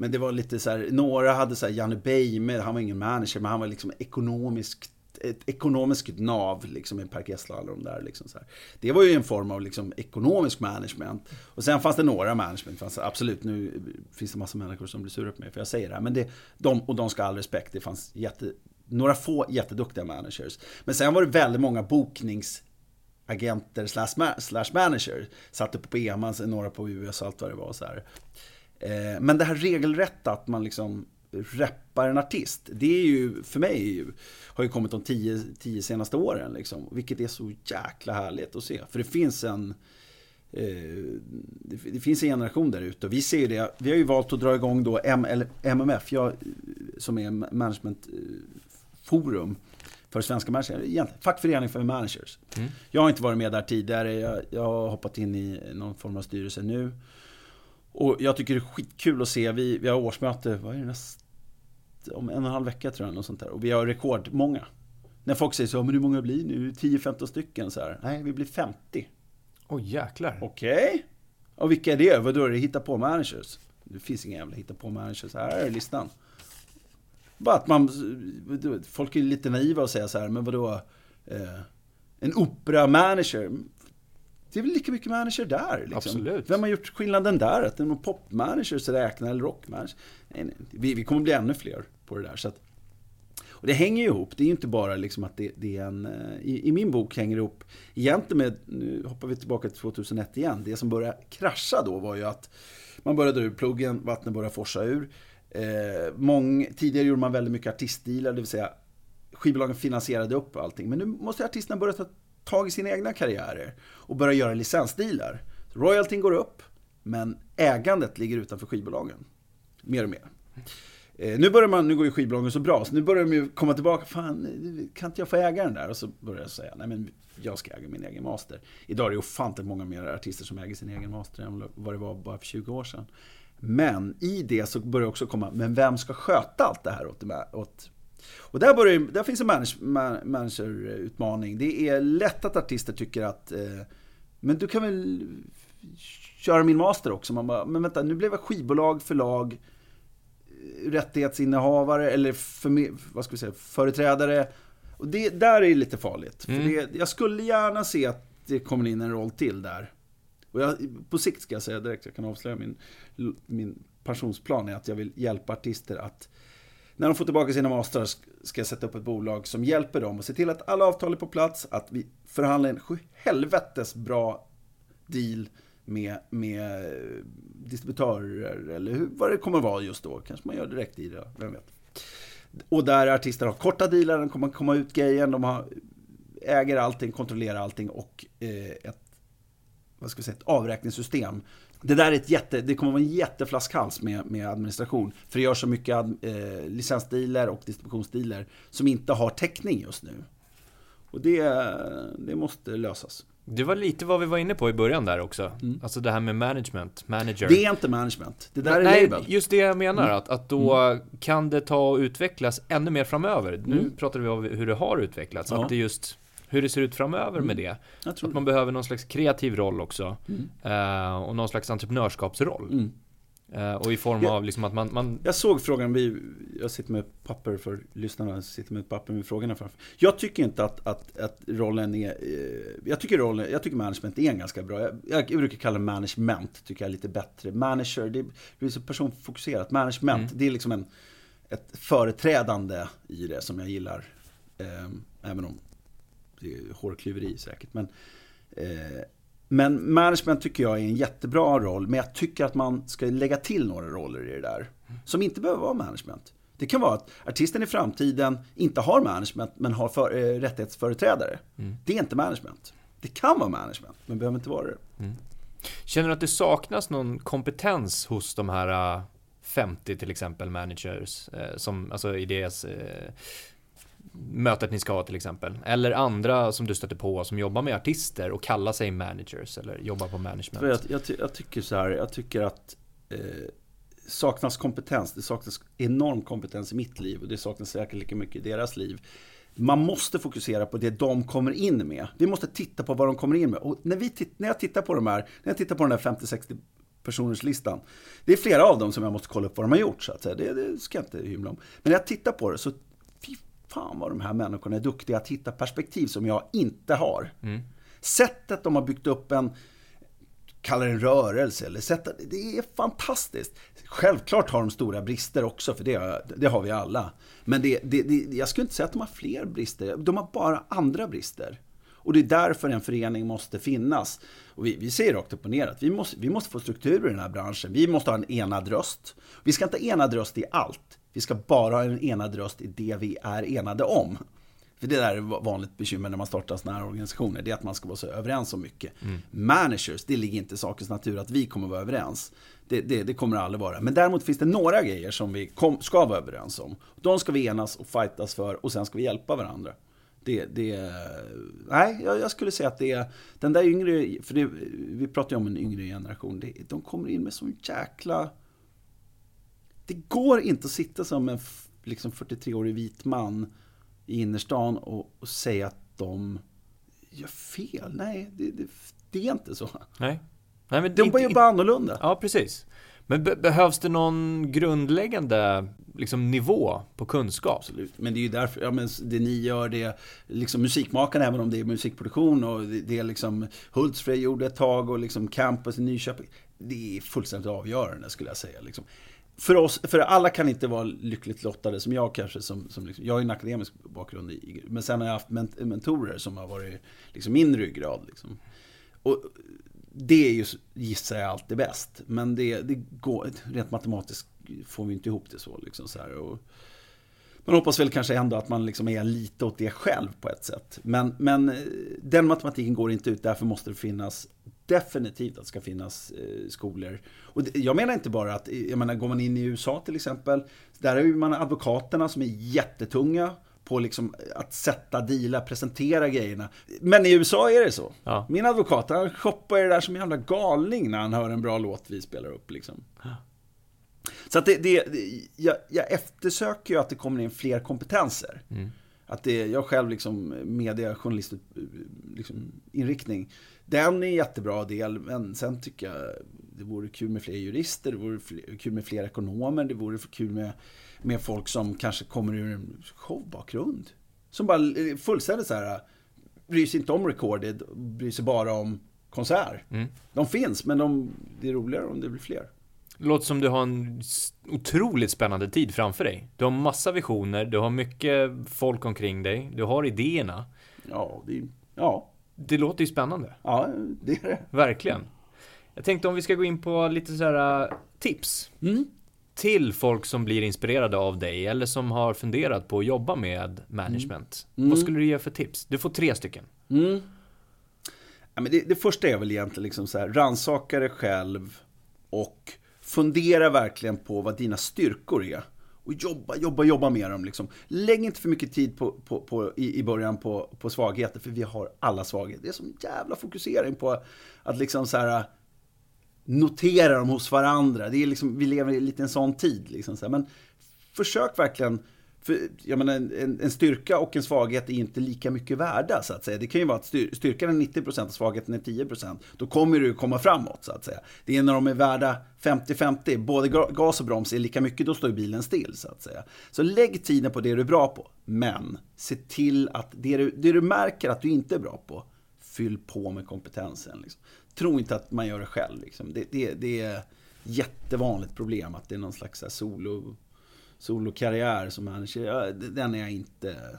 men det var lite så här, några hade så här Janne Beijme, han var ingen manager, men han var liksom ekonomiskt ett ekonomiskt nav liksom i Per Gessle och alla de där. Liksom så här. Det var ju en form av liksom ekonomisk management. Och sen fanns det några management. Fanns, absolut, nu finns det massa människor som blir sura på mig för jag säger det här. Men det, de, och de ska ha all respekt. Det fanns jätte, några få jätteduktiga managers. Men sen var det väldigt många bokningsagenter slash, slash manager. Satt uppe på EMA, några på US och allt vad det var. Så här. Eh, men det här regelrätta att man liksom reppar en artist. Det är ju, för mig, har ju kommit de tio, tio senaste åren. Liksom, vilket är så jäkla härligt att se. För det finns en eh, det, det, finns en generation där ute och vi ser det. Vi har ju valt att dra igång då M, eller MMF, jag, som är managementforum för svenska managers, fackförening för managers. Mm. Jag har inte varit med där tidigare, jag, jag har hoppat in i någon form av styrelse nu. Och jag tycker det är skitkul att se, vi, vi har årsmöte, vad är det näst, om en och en halv vecka tror jag, något sånt där. Och vi har rekordmånga. När folk säger så, men hur många blir ni? 10-15 stycken så här. Nej, vi blir 50. Oj oh, jäklar. Okej. Okay. Och vilka är det? Vadå, är det hitta på managers? Det finns inga jävla hitta på managers. Här är listan. Bara att man, folk är lite naiva och säger så här, men vadå? Eh, en opera-manager. Det är väl lika mycket manager där. Liksom. Absolut. Vem har gjort skillnaden där? Att det är någon popmanager som räknar eller rockmanager? Nej, nej. Vi, vi kommer bli ännu fler på det där. Så att, och det hänger ju ihop. Det är ju inte bara liksom att det, det är en... Eh, I, I, min bok hänger det ihop egentligen med... Nu hoppar vi tillbaka till 2001 igen. Det som började krascha då var ju att man började dra ur pluggen, vattnet började forsa ur. Eh, mång, tidigare gjorde man väldigt mycket artiststilar, det vill säga skivbolagen finansierade upp allting. Men nu måste artisterna börja ta tag i sina egna karriärer och börja göra licensdealar. Royaltyn går upp, men ägandet ligger utanför skivbolagen. Mer och mer. Eh, nu, börjar man, nu går ju skivbolagen så bra, så nu börjar de ju komma tillbaka. Fan, kan inte jag få äga den där? Och så börjar jag säga, nej men jag ska äga min egen master. Idag är det ofantligt många mer artister som äger sin egen master än vad det var bara för 20 år sedan. Men i det så börjar det också komma, men vem ska sköta allt det här åt, åt och där, börjar, där finns en managerutmaning. Det är lätt att artister tycker att eh, men du kan väl köra min master också. Man bara, men vänta, nu blev jag skivbolag, förlag, eh, rättighetsinnehavare eller för, vad ska vi säga, företrädare. Och det där är lite farligt. Mm. För det, jag skulle gärna se att det kommer in en roll till där. Och jag, på sikt ska jag säga direkt, jag kan avslöja min, min pensionsplan är att jag vill hjälpa artister att när de får tillbaka sina mastrar ska jag sätta upp ett bolag som hjälper dem och se till att alla avtal är på plats, att vi förhandlar en helvetes bra deal med, med eh, distributörer eller hur, vad det kommer att vara just då. Kanske man gör direkt i det, vem vet. Och där artister har korta dealar, de kommer komma ut grejen, de har, äger allting, kontrollerar allting och eh, ett, vad ska vi säga, ett avräkningssystem det där är ett jätte, det kommer vara en jätteflaskhals med, med administration. För det gör så mycket eh, licensdealer och distributionsdealer som inte har täckning just nu. Och det, det måste lösas. Det var lite vad vi var inne på i början där också. Mm. Alltså det här med management, manager. Det är inte management. Det där är Nej, label. just det jag menar. Mm. Att, att då mm. kan det ta och utvecklas ännu mer framöver. Nu mm. pratar vi om hur det har utvecklats. Ja. Att det just hur det ser ut framöver mm. med det. Att man behöver någon slags kreativ roll också. Mm. Uh, och någon slags entreprenörskapsroll. Mm. Eh, och i form Ja. av liksom att man, man Jag såg frågan, vi, jag sitter med papper för lyssnarna, jag sitter med papper med frågorna framför. Jag tycker inte att, att, att rollen är, eh, jag tycker rollen, jag tycker management är en ganska bra, jag, jag brukar kalla det management, tycker jag är lite bättre. Manager, det blir så personfokuserat. Management, det är liksom en, ett företrädande i det som jag gillar. Eh, även om det är hårklyveri säkert. Men, eh, men management tycker jag är en jättebra roll, men jag tycker att man ska lägga till några roller i det där. Som inte behöver vara management. Det kan vara att artisten i framtiden inte har management, men har för, eh, rättighetsföreträdare. Det är inte management. Det kan vara management, men behöver inte vara det. Känner du att det saknas någon kompetens hos de här eh, 50 till exempel managers, eh, som, alltså i det eh, mötet ni ska ha till exempel? Eller andra som du stöter på som jobbar med artister och kallar sig managers eller jobbar på management? Jag, jag, ty- jag tycker så här, jag tycker att eh, saknas kompetens. Det saknas enorm kompetens i mitt liv och det saknas säkert lika mycket i deras liv. Man måste fokusera på det de kommer in med. Vi måste titta på vad de kommer in med. Och när, vi när jag tittar på de här, när jag tittar på den här 50-60 personers listan. Det är flera av dem som jag måste kolla upp vad de har gjort så att säga. Det, det ska jag inte hymla om. Men när jag tittar på det så, fan vad de här människorna är duktiga att hitta perspektiv som jag inte har. Sättet de har byggt upp en, kalla det en rörelse eller sätta, det är fantastiskt. Självklart har de stora brister också, för det, det har vi alla. Men det, det, det, jag skulle inte säga att de har fler brister, de har bara andra brister. Och det är därför en förening måste finnas. Och vi, vi säger rakt upp och ner att vi måste, vi måste få struktur i den här branschen. Vi måste ha en enad röst. Vi ska inte ha enad röst i allt. Vi ska bara ha en enad röst i det vi är enade om. För det där är vanligt bekymmer när man startar sådana här organisationer. Det är att man ska vara så överens om mycket. Managers, det ligger inte i sakens natur att vi kommer vara överens. Det, det, det kommer det aldrig vara. Men däremot finns det några grejer som vi kom, ska vara överens om. De ska vi enas och fightas för och sen ska vi hjälpa varandra. Det, det, nej, jag, skulle säga att det är den där yngre, för det, vi pratar ju om en yngre generation. Det, de kommer in med sån jäkla... Det går inte att sitta som en liksom 43-årig vit man i innerstan och, och säga att de gör fel. Nej, det, det, det är inte så. Nej. Nej men De inte- bara jobbar annorlunda. Ja, precis. Men be- behövs det någon grundläggande liksom, nivå på kunskap? Absolut. Men det är ju därför, ja, men det ni gör, det är liksom musikmakarna, även om det är musikproduktion och det, det är liksom Hultsfred gjorde ett tag och liksom Campus i Nyköping. Det är fullständigt avgörande skulle jag säga. Liksom. För oss, för alla kan inte vara lyckligt lottade som jag kanske, som, som liksom, jag har ju en akademisk bakgrund, i, men sen har jag haft ment- mentorer som har varit liksom min ryggrad. Liksom. Och det är ju, gissar jag, alltid bäst. Men det, det går, rent matematiskt får vi inte ihop det så. Liksom, så här, och, man hoppas väl kanske ändå att man liksom är lite åt det själv på ett sätt. Men, men eh, den matematiken går inte ut, därför måste det finnas definitivt att det ska finnas eh, skolor. Och det, jag menar inte bara att, jag menar går man in i USA till exempel, där har ju man advokaterna som är jättetunga på liksom att sätta, deala, presentera grejerna. Men i USA är det så. Ja. Min advokat, han shoppar det där som en jävla galning när han hör en bra låt vi spelar upp liksom. Så att det, det, jag, jag eftersöker ju att det kommer in fler kompetenser. Att det, jag själv liksom media, journalist, liksom, inriktning. Den är en jättebra del, men sen tycker jag det vore kul med fler jurister, det vore fler, kul med fler ekonomer, det vore kul med, med folk som kanske kommer ur en showbakgrund. Som bara eh, fullständigt så här bryr sig inte om recorded, bryr sig bara om konsert. De finns, men de, det är roligare om det blir fler. Låter som du har en otroligt spännande tid framför dig. Du har massa visioner, du har mycket folk omkring dig, du har idéerna. Ja, det, ja, Det låter ju spännande. ja, det är det. Verkligen. Jag tänkte om vi ska gå in på lite så här äh, tips. Mm. Till folk som blir inspirerade av dig eller som har funderat på att jobba med management. Mm. Vad skulle du ge för tips? Du får tre stycken. Mm. Ja, men det, det första är väl egentligen liksom så här, rannsaka dig själv och fundera verkligen på vad dina styrkor är. Och jobba, jobba, jobba med dem. Liksom. Lägg inte för mycket tid på, på, på, i, i början på, på svagheter, för vi har alla svagheter. Det är som jävla fokusering på att liksom så här, äh, notera dem hos varandra. Det är liksom, vi lever i lite en sån tid. Liksom, så här. Men försök verkligen för, jag menar, en, en, styrka och en svaghet är inte lika mycket värda så att säga. Det kan ju vara att styr, styrkan är 90% och svagheten är 10%. Då kommer du komma framåt så att säga. Det är när de är värda 50-50, både gas och broms är lika mycket, då står bilen still så att säga. Så lägg tiden på det du är bra på. Men se till att det du, det du märker att du inte är bra på, fyll på med kompetensen. Liksom. Tro inte att man gör det själv. Liksom. Det, det, det är jättevanligt problem att det är någon slags solo solokarriär som manager, den är jag inte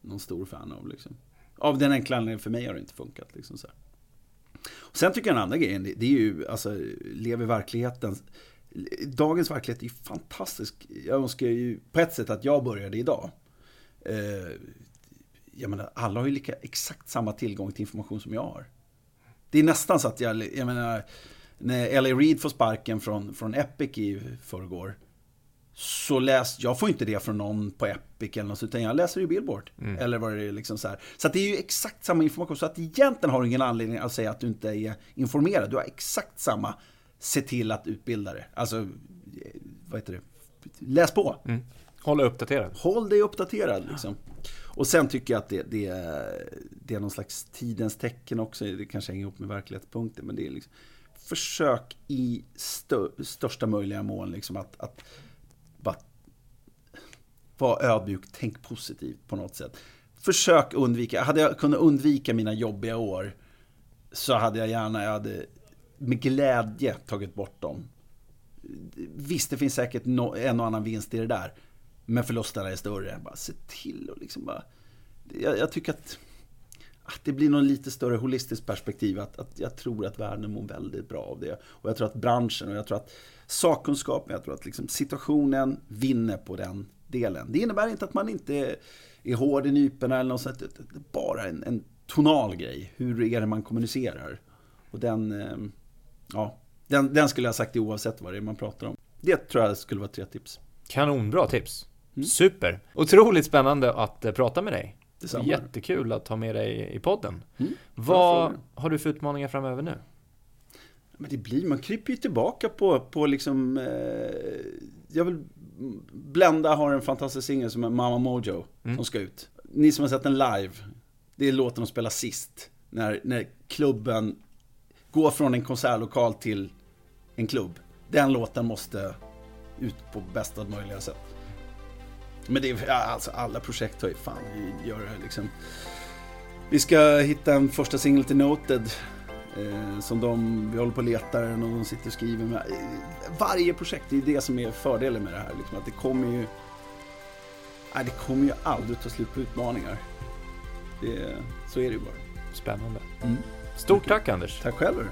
någon stor fan av. Liksom. Av den enkla anledningen, för mig har det inte funkat. Liksom, så Och sen tycker jag den andra grejen, det, det är ju, alltså, lev i verkligheten. Dagens verklighet är ju fantastisk. Jag önskar ju på ett sätt att jag började idag. Eh, jag menar, alla har ju lika, exakt samma tillgång till information som jag har. Det är nästan så att jag, jag menar, när L.A. Reid får sparken från, från Epic i förrgår så läs, jag får inte det från någon på Epic eller något, utan jag läser i Billboard. Mm. Eller vad det är liksom så här. Så det är ju exakt samma information. Så att egentligen har du ingen anledning att säga att du inte är informerad. Du har exakt samma, se till att utbilda dig. Alltså, vad heter det? Läs på. Mm. Håll dig uppdaterad. Håll dig uppdaterad liksom. Och sen tycker jag att det, det, det är någon slags tidens tecken också. Det kanske hänger ihop med verklighetspunkten. Men det är liksom, försök i stö, största möjliga mån liksom att, att var ödmjuk, tänk positivt på något sätt. Försök undvika, hade jag kunnat undvika mina jobbiga år så hade jag gärna, jag hade med glädje tagit bort dem. Visst, det finns säkert en och annan vinst i det där. Men förlusterna är större. Bara se till och liksom bara... Jag, jag tycker att, att det blir någon lite större holistiskt perspektiv. Att, att jag tror att världen mår väldigt bra av det. Och jag tror att branschen och jag tror att sakkunskapen, jag tror att liksom situationen vinner på den delen. Det innebär inte att man inte är hård i nyporna eller något sånt. Det är bara en, en tonal grej. Hur är det man kommunicerar? Och den, eh, ja, den, den skulle jag ha sagt oavsett vad det är man pratar om. Det tror jag skulle vara tre tips. Kanonbra tips. Mm. Super. Otroligt spännande att uh, prata med dig. Detsamma. Jättekul att ha med dig i podden. Mm. Vad har du för utmaningar framöver nu? Men det blir, man kryper ju tillbaka på, på liksom... Eh, jag vill... Blenda har en fantastisk singel som är Mama Mojo, mm. som ska ut. Ni som har sett den live, det är låten de spelar sist. När, när klubben går från en konsertlokal till en klubb. Den låten måste ut på bästa möjliga sätt. Men det är, alltså alla projekt har ju fan, vi gör det liksom. Vi ska hitta en första singel till Noted Eh, som de, vi håller på och letar och de sitter och skriver med. Varje projekt, det är det som är fördelen med det här. Liksom, att det kommer ju... Nej, det kommer ju aldrig ta slut på utmaningar. Det, så är det ju bara. Spännande. Mm. Stort tack Anders. Tack själv.